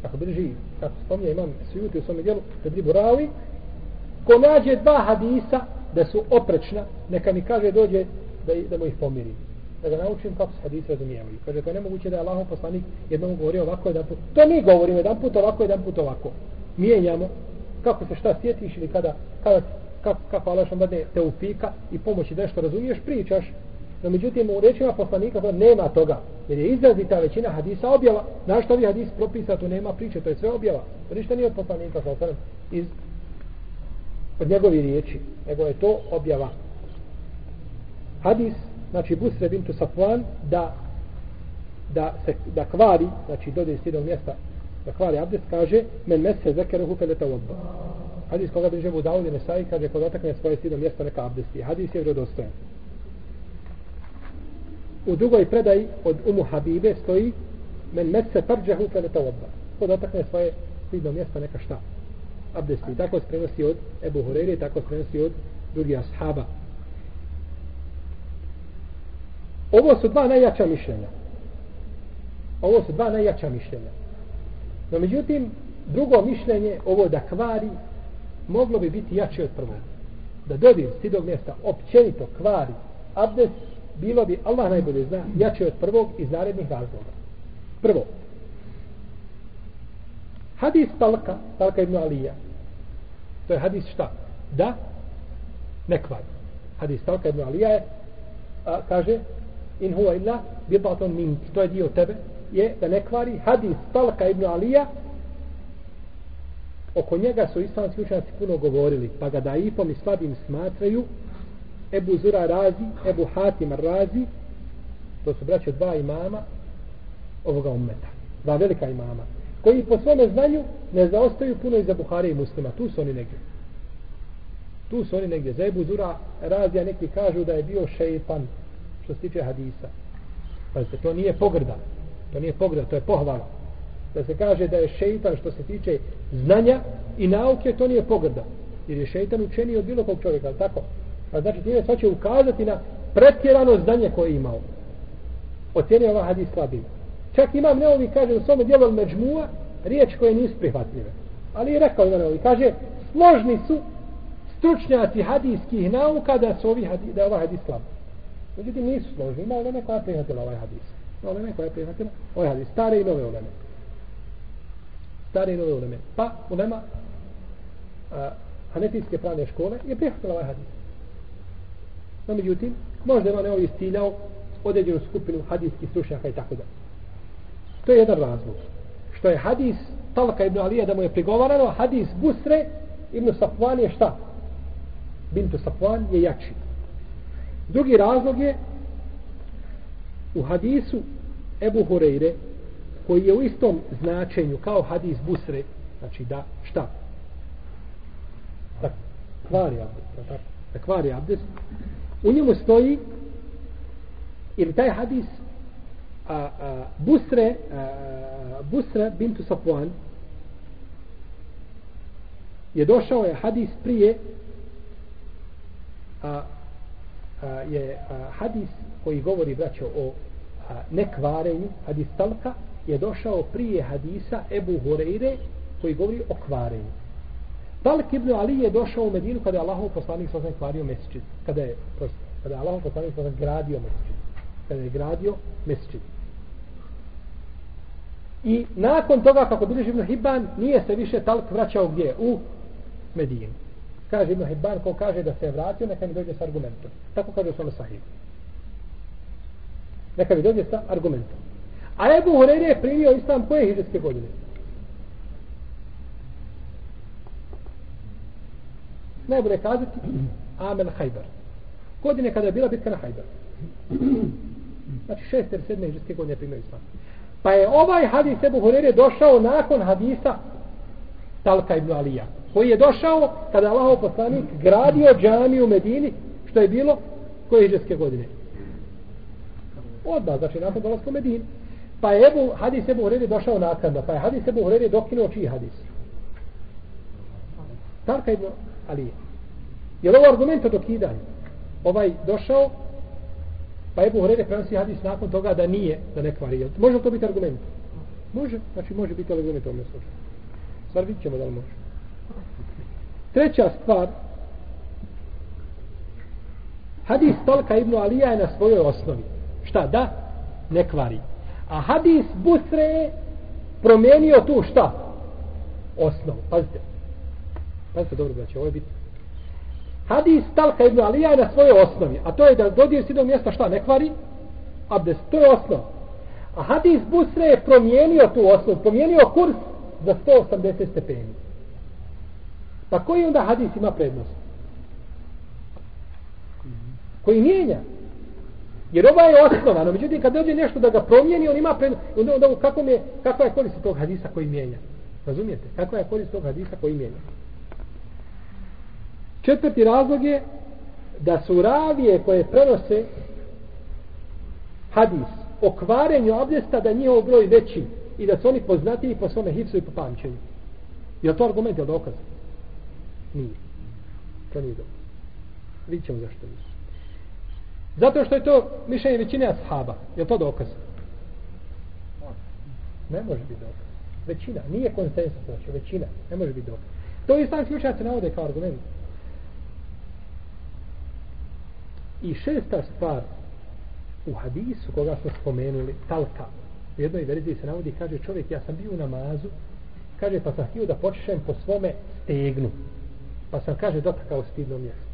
kako drži, kako spomnja imam sujuti u svome dijelu, da drži Buravi, ko nađe dva hadisa da su oprečna, neka mi kaže dođe da, da mu ih pomiri. Da ga naučim kako se hadisi razumijevaju. Kaže, to je nemoguće da je Allahom poslanik jednom govori ovako, jedan put. To mi govorimo, jedan put ovako, jedan put ovako. Mijenjamo kako se šta sjetiš ili kada, kada kako, kako Allah što dadne te upika i pomoći da što razumiješ, pričaš. No međutim, u rečima poslanika to nema toga. Jer je izrazita većina hadisa objava. Znaš što vi hadis propisa, tu nema priče, to je sve objava. To ništa nije od poslanika, sa osanem, iz od njegovi riječi, nego je to objava. Hadis, znači Busre bintu Safwan, da da se da kvari, znači dođe iz jednog mjesta da kvari abdest, kaže men mese zekeruhu feleta odba hadis koga bi mu dao Nesai kaže ko dotakne svoje stidno mjesto neka abdesti. Hadis je vjerodostojan. U drugoj predaji od Umu Habibe stoji men metse parđahu fe ne tawabba. Ko dotakne svoje stidno mjesto neka šta? Abdesti. Tako se prenosi od Ebu Horeire, tako se prenosi od drugih ashaba. Ovo su dva najjača mišljenja. Ovo su dva najjača mišljenja. No međutim, drugo mišljenje, ovo da kvari, moglo bi biti jače od prvog. Da dodir stidog mjesta općenito kvari abdest, bilo bi, Allah najbolje zna, jače od prvog iz narednih razloga. Prvo, hadis Talka, Talka ibn Alija, to je hadis šta? Da, ne kvari. Hadis Talka ibn Alija je, a, kaže, in huwa illa bidaton min, to je dio tebe, je da ne kvari. Hadis Talka ibn Alija, oko njega su islamski učenjaci puno govorili, pa ga daifom i slabim smatraju Ebu Zura Razi, Ebu Hatim Razi, to su braće dva imama ovoga ummeta, dva velika imama, koji po svome znanju ne zaostaju puno iza Buhare i muslima, tu su oni negdje. Tu su oni negdje. Za Ebu Zura Razija neki kažu da je bio šeitan što se tiče hadisa. Pa to nije pogrda. To nije pogrda, to je pohvala da se kaže da je šeitan što se tiče znanja i nauke, to nije pogrda. Jer je šeitan učeniji od bilo kog čovjeka, ali tako? Pa znači time se će ukazati na pretjerano znanje koje je imao. Ocjenio ovaj hadis slabim. Čak imam neovi, kaže u svome djelu međmua, riječ koje nisu prihvatljive. Ali je rekao ima neovi, kaže, složni su stručnjaci hadijskih nauka da su ovi hadis, da je ovaj hadis slab. Međutim, nisu složni. Ima uleme koja je prihvatila ovaj hadis. Ima uleme koja je prihvatila ovaj hadis. Stare i nove uleme. Stare i nove uleme. Pa, ulema a, hanetijske pravne škole je prihvatila ovaj hadis. No, međutim, možda on neovi istiljao određenu skupinu hadijskih stručnjaka i tako da. To je jedan razlog. Što je hadis Talka ibn Alija da mu je prigovarano, hadis Busre ibn Safvan je šta? Bintu Safvan je jači. Drugi razlog je u hadisu Ebu Hureyre koji je u istom značenju kao hadis Busre, znači da šta? Da kvari abdest, da, da kvari abdest. U njemu stoji ili taj hadis a, a, Busre a, Busra bintu Safwan. Je došao je hadis prije a, a, je a, hadis koji govori braćo o a, nekvarenju. Hadis talka je došao prije hadisa Ebu Horeire koji govori o kvarenju. Talik ibn Ali je došao u Medinu kada je Allahov poslanik sa kvario mesečit kada je, kada je Allahov poslanik sa gradio mesečit kada je gradio mesečit I nakon toga, kako bilježi Ibn Hibban, nije se više talk vraćao gdje? U Medinu. Kaže Ibn Hibban, ko kaže da se je vratio, neka mi dođe s argumentom. Tako kaže Osama Sahib. Neka mi dođe sa argumentom. A Ebu Hureyre je primio islam koje hiđarske godine? Najbolje kazati Amen Hajbar. Godine kada je bila bitka na Hajbar. Znači šest ili sedme hiđarske godine je primio islam. Pa je ovaj hadis Ebu Hurere došao nakon hadisa Talka ibn Alija. Koji je došao kada Allahov poslanik gradio džamiju u Medini, što je bilo koje iđeske godine. Odmah, znači nakon dolazka u Medini. Pa je Ebu, hadis Ebu Hurere došao nakon, pa je hadis Ebu Hurere dokinuo čiji hadis? Talka ibn Alija. Je li ovo argument od dokidanju? Ovaj došao Pa Ebu Horede prenosi hadis nakon toga da nije, da ne kvari. Može to biti argument? Može, znači može biti argument u ovom slučaju. Stvar vidit ćemo da li može. Treća stvar, hadis Talka ibn Alija je na svojoj osnovi. Šta? Da? Ne kvari. A hadis Busre je promijenio tu šta? Osnovu. Pazite. Pazite dobro, braće, ovo je bitno hadis Talha ibn Alija na svojoj osnovi, a to je da dodir s jednog mjesta šta ne kvari, abdest, to je osnov. A hadis Busre je promijenio tu osnovu, promijenio kurs za 180 stepeni. Pa koji onda hadis ima prednost? Koji mijenja? Jer ova je osnovano, međutim kad dođe nešto da ga promijeni, on ima prednost. Onda, onda kako, je, kakva je korist tog hadisa koji mijenja? Razumijete? Kakva je korist tog hadisa koji mijenja? Četvrti razlog je da su ravije koje prenose hadis o kvarenju abdesta da njihov broj veći i da su oni poznatiji po svome hipsu i po pamćenju. Je to argument, je li dokaz? Nije. To nije dokaz. Vidjet ćemo zašto nisu. Zato što je to mišljenje većine ashaba. Je to dokaz? Ne može biti dokaz. Većina. Nije konsensus, znači većina. Ne može biti dokaz. To islamski učenjaci navode kao argument. I šesta stvar u hadisu koga smo spomenuli, talka, u jednoj verziji se navodi, kaže čovjek, ja sam bio u namazu, kaže, pa sam htio da počešem po svome stegnu, pa sam, kaže, dotakao stidno mjesto.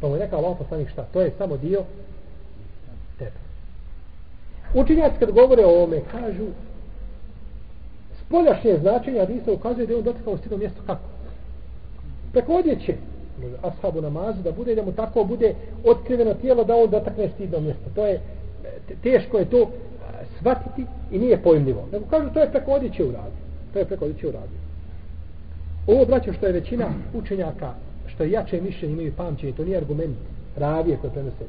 Pa mu je rekao Allah poslanik šta, to je samo dio tebe. Učinjaci kad govore o ovome, kažu, spoljašnje značenje hadisa ukazuje da je on dotakao stidno mjesto kako? Preko odjeće, ashabu namazu da bude da mu tako bude otkriveno tijelo da on dotakne stidno mjesto. To je teško je to shvatiti i nije pojmljivo. Nego kažu to je preko odjeće u radu. To je preko odjeće u radu. Ovo braćo što je većina učenjaka što je jače mišljenje imaju pamćenje, to nije argument ravije koje prenose.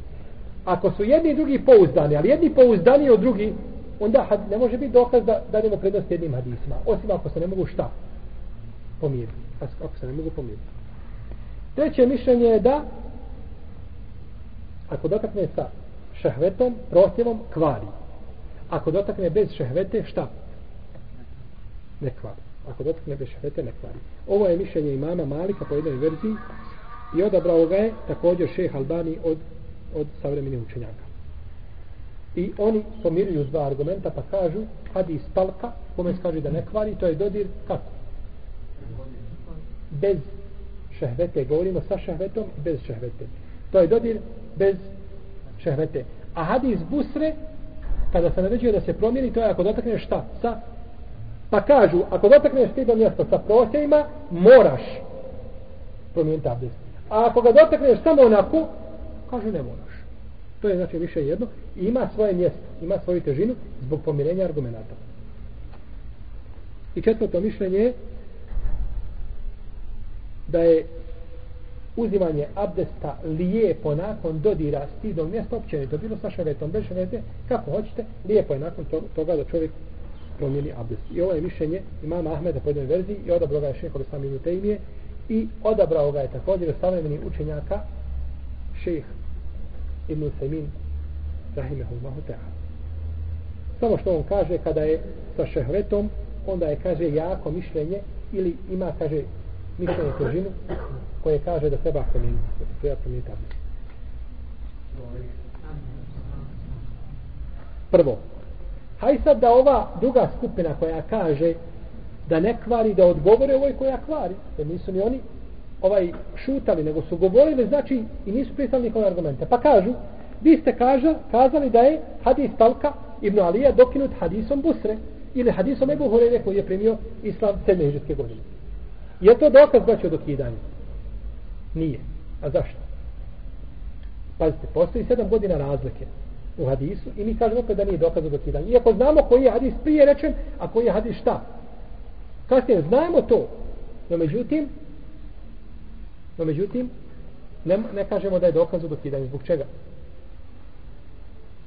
Ako su jedni i drugi pouzdani, ali jedni pouzdani od drugi, onda ne može biti dokaz da, dajemo prednost jednim hadisima. Osim ako se ne mogu šta? pomiriti. Ako se ne mogu pomiriti. Treće mišljenje je da ako dotakne sa šehvetom, prohtjevom, kvari. Ako dotakne bez šehvete, šta? Ne kvari. Ako dotakne bez šehvete, ne kvari. Ovo je mišljenje imama Malika po jednoj verziji i odabrao ga je također šeh Albani od, od savremenih učenjaka. I oni pomiruju dva argumenta pa kažu hadis talka, kome se kaže da ne kvari, to je dodir kako? Bez šehvete, govorimo sa šehvetom i bez šehvete. To je dodir bez šehvete. A hadis busre, kada se naređuje da se promijeni, to je ako dotakneš šta? Sa Pa kažu, ako dotakneš stidno mjesto sa prosjevima, moraš promijeniti abdest. A ako ga dotakneš samo onako, kažu ne moraš. To je znači više jedno. I ima svoje mjesto, ima svoju težinu zbog pomirenja argumenta. I četvrto mišljenje je da je uzimanje abdesta lijepo nakon dodira stidom mjesta, opće to bilo sa šeretom, bez šarete, kako hoćete, lijepo je nakon toga da čovjek promijeni abdest. I ovo je mišljenje imama Ahmeda po jednoj verziji i odabrao ga je šeho Islam ibn Tejmije i odabrao ga je također savremeni učenjaka šeh ibn Semin rahimehullahu ta'ala. Samo što on kaže kada je sa šehretom, onda je kaže jako mišljenje ili ima kaže mišljenje težinu koje kaže da treba promijeniti, da treba promijeniti abdest. Prvo, Haj sad da ova druga skupina koja kaže da ne kvari, da odgovore ovoj koja kvari, jer nisu ni oni ovaj šutali, nego su govorili, znači, i nisu pristali nikome argumente. Pa kažu, vi ste kaža, kazali da je hadis Talka ibn Alija dokinut hadisom Busre, ili hadisom Ebu Hurere koji je primio islam 7. godine. Je to dokaz znači o dokidanju? Nije. A zašto? Pazite, postoji 7 godina razlike u hadisu i mi kažemo opet da nije dokaz za dokidanje. Iako znamo koji je hadis prije rečen, a koji je hadis šta. Kasnije znamo to. No međutim, no međutim, ne, ne kažemo da je dokaz za dokidanje. Zbog čega?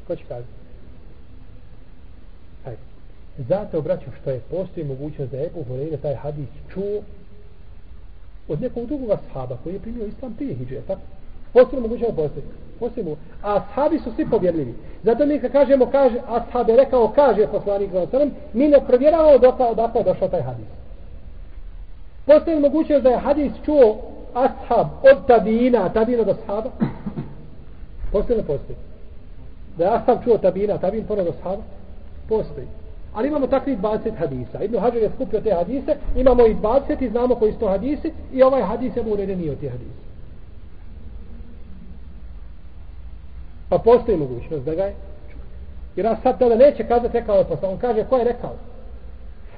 Ko će kazati? Hajde. Zato, braću, što je postoji mogućnost da je Ebu Horeira taj hadis čuo od nekog drugog ashaba koji je primio islam prije hijđe, tako? Postoji mogućnost je postoji. Postoji A ashabi su svi povjerljivi. Zato mi kad kažemo, kaže, ashab je rekao, kaže poslanik za osanem, mi ne provjeravamo dok pa, odakle pa je došao taj hadis. Postoji mogućnost da je hadis čuo ashab od tabina, tabina do ashaba? Postoji ne postoji? Da je ashab čuo tabina, tabin pored do ashaba? Postoji. Ali imamo takvi 20 hadisa. Ibn Hajar je skupio te hadise, imamo i 20 i znamo koji su to hadisi i ovaj hadis je Burede nije od te hadise. Pa postoji mogućnost da ga je Jer nas sad tada neće kazati rekao je posla. On kaže ko je rekao.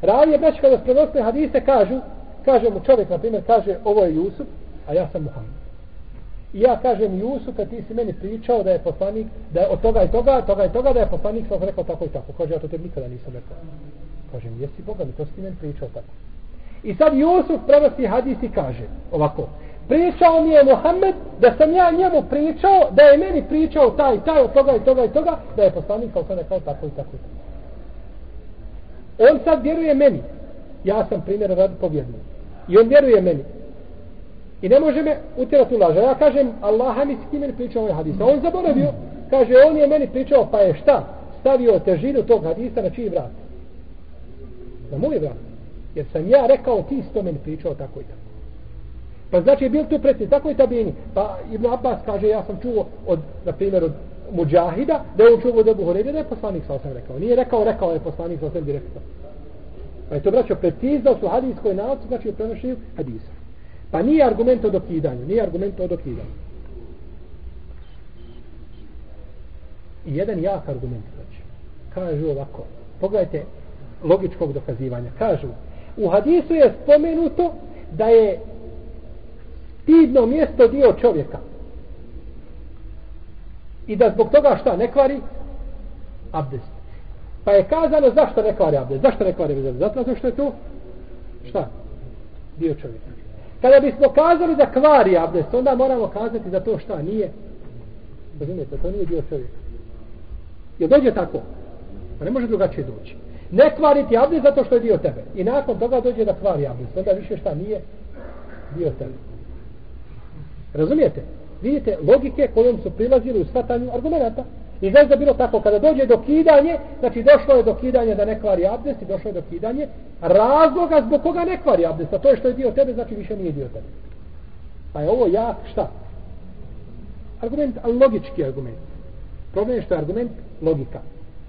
Ravije je već kada se prenosne hadise kažu, kaže mu čovjek, na primjer, kaže ovo je Jusuf, a ja sam Muhammed. I ja kažem Jusuf, kad ti si meni pričao da je poslanik, da je od toga i toga, toga i toga, da je poslanik sam rekao tako i tako. Kaže, ja to tebi nikada nisam rekao. Kažem, jesi Boga mi, to si meni pričao tako. I sad Jusuf prenosi hadis i kaže ovako, pričao mi je Mohamed da sam ja njemu pričao, da je meni pričao taj, taj, od toga i toga i toga, da je poslanik kao sada kao tako i tako. On sad vjeruje meni. Ja sam primjer rad povjednik. I on vjeruje meni. I ne može me utjerati u laž. Ja kažem, Allah mi s kim meni pričao ovaj hadis. A on zaboravio, kaže, on je meni pričao, pa je šta? Stavio težinu tog hadisa na čiji vrat? Na moj vrat. Jer sam ja rekao, ti si to meni pričao tako i tako. Pa znači je bil tu preci, tako i tabini. Pa Ibn Abbas kaže, ja sam čuo od, na primjer, od Mujahida, da je on čuo od Ebu Horeide, da je poslanik sa osam rekao. Nije rekao, rekao je poslanik sa osam direktno. Pa je to braćo precizno su hadijskoj nauci, znači u prenošenju hadisa. Pa nije argument o dokidanju, nije argument o dokidanju. I jedan jak argument, znači, kažu ovako, pogledajte logičkog dokazivanja, kažu, u hadisu je spomenuto da je stidno mjesto dio čovjeka. I da zbog toga šta ne kvari? Abdest. Pa je kazano zašto ne kvari abdest? Zašto ne kvari abdest? Zato što je tu šta? Dio čovjeka. Kada bismo kazali da kvari abdest, onda moramo kazati da to šta nije. Razumijete, to nije dio čovjeka. Jer dođe tako. Pa ne može drugačije doći. Ne kvariti abdest zato što je dio tebe. I nakon toga dođe da kvari abdest. Onda više šta nije dio tebe. Razumijete? Vidite logike kojom su prilazili u shvatanju argumenta. I znaš da bilo tako, kada dođe do kidanje, znači došlo je do kidanja da ne kvari abdest i došlo je do kidanje razloga zbog koga ne kvari abdest. A to je što je dio tebe, znači više nije dio tebe. Pa je ovo jak šta? Argument, ali logički argument. Problem je što je argument logika.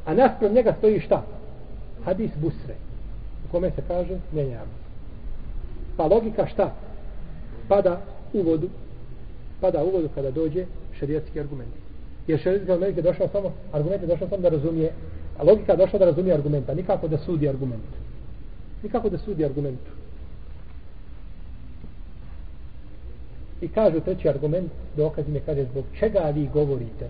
A nasprav njega stoji šta? Hadis busre. U kome se kaže menjamo. Pa logika šta? Pada u vodu. Pada u vodu kada dođe šerijatski argument. Jer šerijatski argument je došao samo, argument je došao samo da razumije, a logika je došla da razumije argumenta, nikako da sudi argument. Nikako da sudi argumentu. I kažu treći argument, dokaz im je kaže zbog čega vi govorite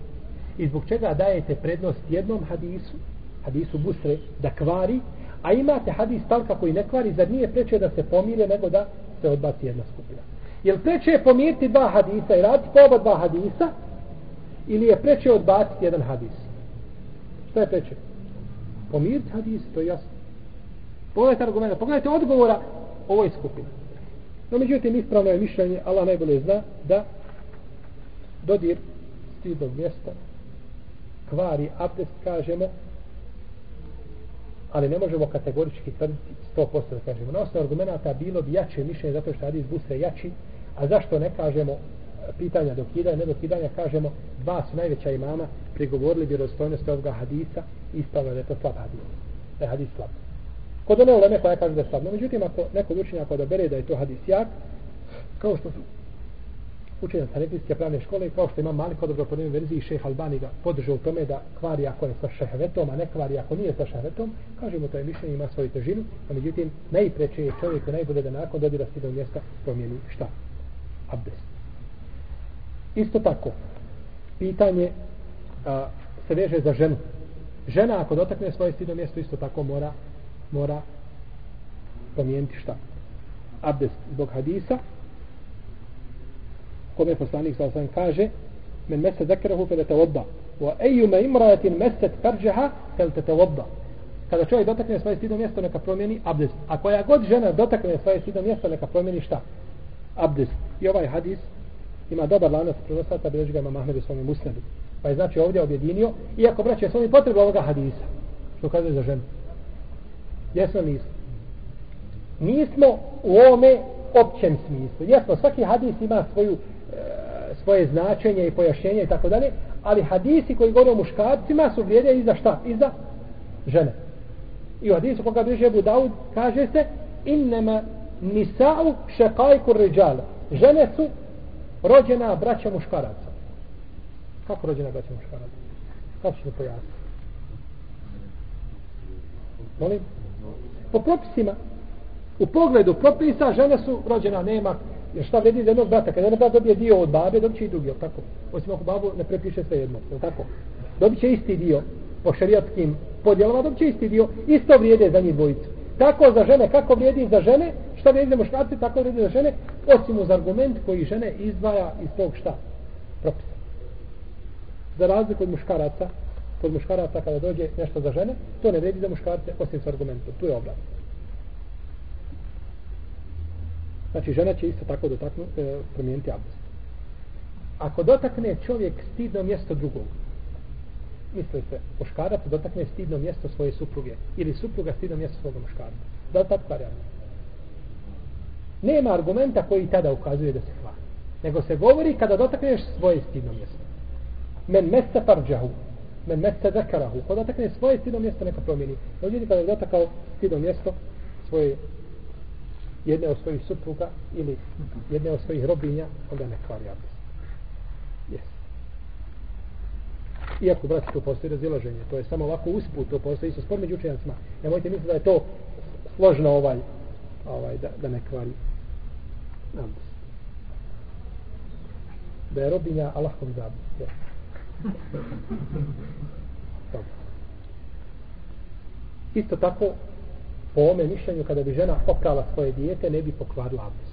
i zbog čega dajete prednost jednom hadisu, hadisu Busre, da kvari, a imate hadis talka koji ne kvari, zar nije preče da se pomire nego da se odbaci jedna skupina. Jel preče je pomiriti dva hadisa i raditi po oba dva hadisa ili je preče odbaciti jedan hadis? Šta je preče? Pomiriti hadis, to je jasno. Pogledajte argumenta, pogledajte odgovora ovoj skupini. No, međutim, ispravno je mišljenje, Allah najbolje zna, da dodir stidnog mjesta kvari abdest, kažemo, ali ne možemo kategorički tvrditi 100% da kažemo. Na osnovu argumenta bilo bi jače mišljenje zato što hadis buse jači, a zašto ne kažemo pitanja dokidanja, ne dokidanja, kažemo dva su najveća imama prigovorili vjerozstojnosti ovoga hadisa ispravno da je to slab hadis. Da je hadis slab. Kod one uleme koja kaže da je slab. No, međutim, ako neko učenja ako obere da je to hadis jak, kao što su učenja sa pravne škole, kao što ima mali kod dobro verziji, šeh Albani ga podržao u tome da kvari ako je sa šehvetom, a ne kvari ako nije sa šehvetom, kažemo to je mišljenje, ima svoju težinu, a međutim, najpreće je čovjeku najbolje da nakon dodira stida u mjesta promijeni šta? Abdest. Isto tako, pitanje a, se veže za ženu. Žena ako dotakne svoje stidno mjesto, isto tako mora mora promijeniti šta? Abdest zbog hadisa kome poslanik sa osam kaže men mese zekrehu fe te vodda wa ejume imrajatin meset farđeha fel te te vodda kada čovjek dotakne svoje stidno mjesto neka promijeni abdest a koja god žena dotakne svoje stidno mjesto neka promijeni šta? abdest i ovaj hadis ima dobar lanac prenosaca, bilježi ga ima Mahmed u svome musnedu pa je znači ovdje objedinio iako braće su oni potrebu ovoga hadisa što kaže za ženu Jesmo li nismo? Nismo u ovome općem smislu. Jesmo, svaki hadis ima svoju, e, svoje značenje i pojašnjenje i tako dalje, ali hadisi koji govore o muškarcima su vrijede i za šta? I za žene. I u hadisu koga bliže Ebu Daud kaže se innema nisa'u šekajku ređala. Žene su rođena braća muškaraca. Kako rođena braća muškaraca? Kako ćete pojasniti? Molim? po propisima u pogledu propisa žene su rođena nema jer šta vredi za jednog brata kada jedan brat dobije dio od babe dobit će i drugi tako osim ako babu ne prepiše sve jedno je tako dobit će isti dio po šarijatskim podjelama dobit će isti dio isto vrijede za njih dvojicu tako za žene kako vrijedi za žene šta vrijedi za muškarci tako vrijedi za žene osim uz argument koji žene izdvaja iz tog šta propisa za razliku od muškaraca kod muškaraca kada dođe nešto za žene, to ne vredi za muškarce osim s argumentom. Tu je obrat. Znači, žena će isto tako dotaknu, e, promijeniti abdest. Ako dotakne čovjek stidno mjesto drugog, mislite, muškarac dotakne stidno mjesto svoje supruge ili supruga stidno mjesto svog muškarca. Da li tako varijalno? Nema argumenta koji tada ukazuje da se hvali. Nego se govori kada dotakneš svoje stidno mjesto. Men mesta farđahu men mesta zakarahu, Kada dotakne svoje stidno mjesto neka promijeni. No ljudi kada je dotakao stidno mjesto svoje jedne od svojih supruga ili jedne od svojih robinja, onda ne kvari abdest. Yes. Iako, brati, tu postoji razilaženje, to je samo ovako usput, to postoji isto spor među učenjacima. Nemojte misliti da je to složno ovaj, ovaj da, da ne kvari abdest. Da je robinja Allahom zabu. Isto tako, po ome mišljenju, kada bi žena oprala svoje dijete, ne bi pokvarila abdest.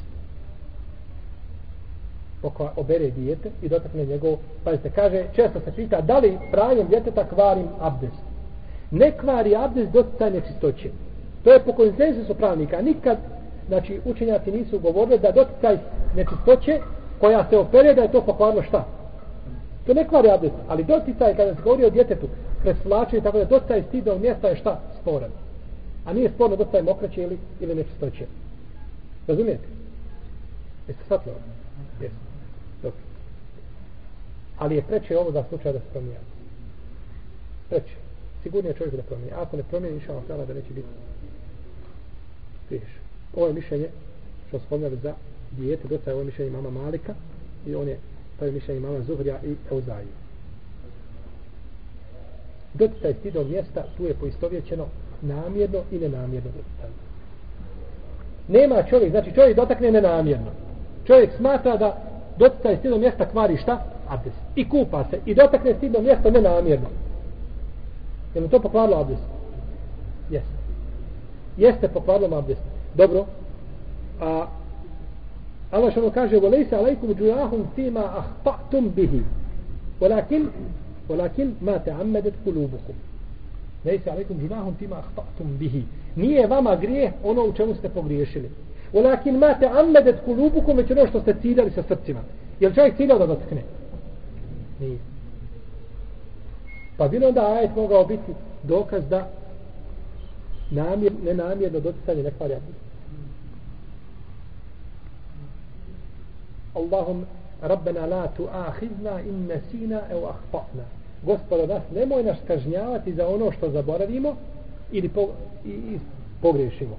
Pokva, obere dijete i dotakne njegov, pa kaže, često se pita, da li pranjem djeteta kvarim abdest? ne kvari abdest doticaj nečistoće. To je po konsensusu pravnika. Nikad, znači, učenjaci nisu govorili da doticaj nečistoće koja se opere da je to pokvarno šta? To ne kvari abdest, ali doticaj kada se govori o djetetu, presvlačenje, tako da doticaj stidnog mjesta je šta? Sporan. A nije sporno doticaj mokraće ili, ili nečistoće. Razumijete? Jeste shvatili ovo? Jeste. Dobro. Ali je preče ovo za slučaj da se promijeni. Preče. Sigurnije čovjek da promijeni. Ako ne promijeni, inša vam da neće biti griješ. Ovo je mišljenje, što spomnjali za dijete, dosta je ovo mišljenje mama Malika i on je, to je mišljenje mama Zuhrija i Euzaju. Doticaj stidnog mjesta, tu je poistovjećeno namjerno i nenamjerno doticaj. Nema čovjek, znači čovjek dotakne nenamjerno. Čovjek smatra da doticaj stidnog mjesta kvari šta? Abdes. I kupa se. I dotakne stidog mjesta nenamjerno. Je li to pokvarilo abdes? Jeste. Jeste pokvarilo abdes. Dobro. A Allah što kaže وَلَيْسَ عَلَيْكُمْ جُيَاهُمْ فِي مَا أَخْطَأْتُمْ بِهِ ولكن ولكن ما تعمدت قلوبكم ليس عليكم جناح فيما اخطاتم به nije vama grijeh ono u čemu ste pogriješili ولكن ما تعمدت قلوبكم već ono što ste ciljali sa srcima jel čovjek ciljao da dotkne nije pa bilo da ajet mogao biti dokaz da namjer, nenamjerno doticanje ne kvari Allahum Rabbena la tu'ahidna in nesina ev ahfa'na. Gospodo nas, nemoj nas kažnjavati za ono što zaboravimo ili po, i, i pogrešimo.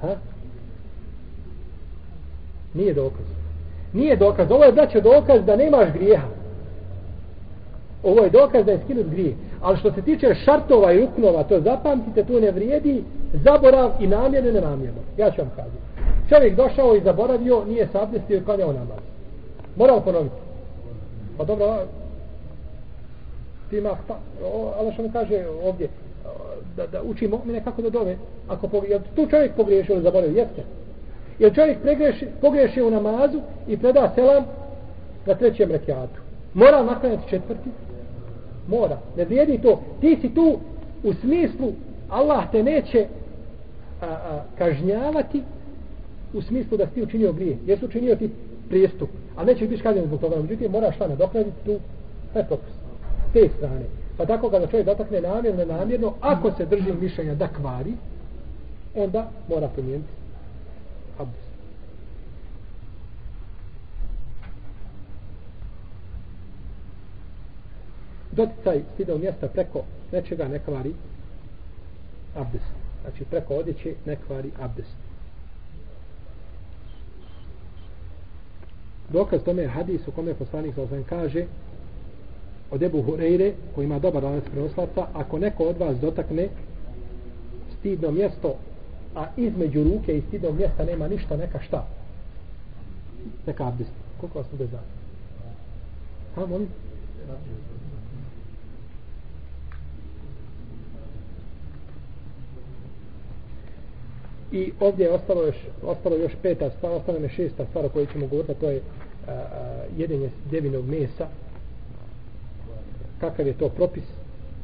Ha? Nije dokaz. Nije dokaz. Ovo je znači dokaz da nemaš grijeha. Ovo je dokaz da je skinut grijeh. Ali što se tiče šartova i ruknova, to zapamtite, tu ne vrijedi zaborav i namjerno i nenamjerno. Ja ću vam kazati. Čovjek došao i zaboravio, nije se abdestio i klanjao namaz. Morao ponoviti. Pa dobro, ti ima, pa, Allah što mi kaže ovdje, da, da uči mu'mine kako da dove. Ako pogriješio, tu čovjek pogriješio ili zaboravio, jeste. Jer čovjek pregreši, pogriješi u namazu i preda selam na trećem rekiatu. Mora naklanjati četvrti? Mora. Ne vrijedi to. Ti si tu u smislu Allah te neće a, a, kažnjavati u smislu da si ti učinio grije. Jer su učinio ti prijestup. ali neće biti kažnjen zbog toga. Međutim, moraš šta nadoknaditi tu petopus. S te strane. Pa tako kada čovjek dotakne namjerno, namjerno, ako se drži mišljenja da kvari, onda mora promijeniti abdest. Doticaj stidao mjesta preko nečega ne kvari abdest. Znači preko odjeće ne kvari abdest. Dokaz tome je hadis u kome poslanik sa kaže od Ebu Hureyre koji ima dobar lanac prenoslaca ako neko od vas dotakne stidno mjesto a između ruke i stidnog mjesta nema ništa neka šta? Neka abdest. Koliko vas bude znati ha molim? I ovdje je ostalo još, ostalo još peta stvar, ostalo je šesta stvar o kojoj ćemo govoriti, to je a, a, jedenje devinog mesa. Kakav je to propis?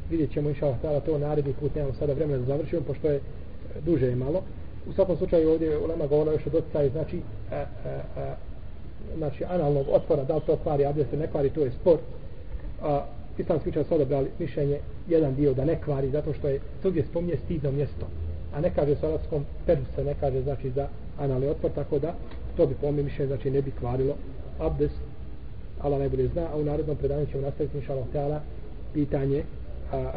Vidjet ćemo inša Allah to naredni put, nemamo sada vremena da završimo, pošto je duže je malo. U svakom slučaju ovdje u Lema govorila još o doticaju, znači, a, a, a, znači analnog otvora, da li to kvari, a se ne kvari, to je spor. A, islamski učenjaci su odabrali mišljenje jedan dio da ne kvari, zato što je svugdje spominje stidno mjesto a ne kaže salatskom peru se ne kaže znači za analni otpor tako da to bi po mišljenju znači ne bi kvarilo. Abdes ala najbolje zna a u narednom predanju ćemo nastaviti inša Allah pitanje a, a,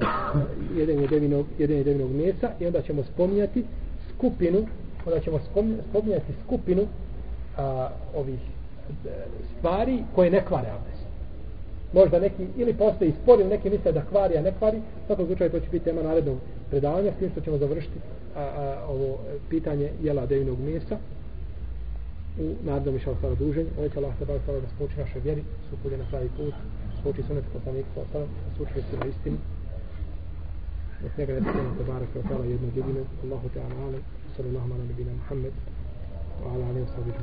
a, jedenje devinog jedenje devinog mesa i onda ćemo spominjati skupinu onda ćemo spominjati skupinu a, ovih e, stvari koje ne kvare abdes. Možda neki ili postoji spor ili neki misle da kvari, a ne kvari, u svakom slučaju to će biti tema narednog predavanja, s tim što ćemo završiti a, a, ovo e, pitanje jela devinog mesa u nadnom išao sada druženju. Ovo će Allah se bavi da spoči naše vjeri, supulje na pravi put, spoči sunet poslanik sa sada, sučili se na istinu. Dok njega ne treba te barak od tala jednog jedinog, Allahu te ala ale, sallallahu ala nebina Muhammed, wa ala alim wa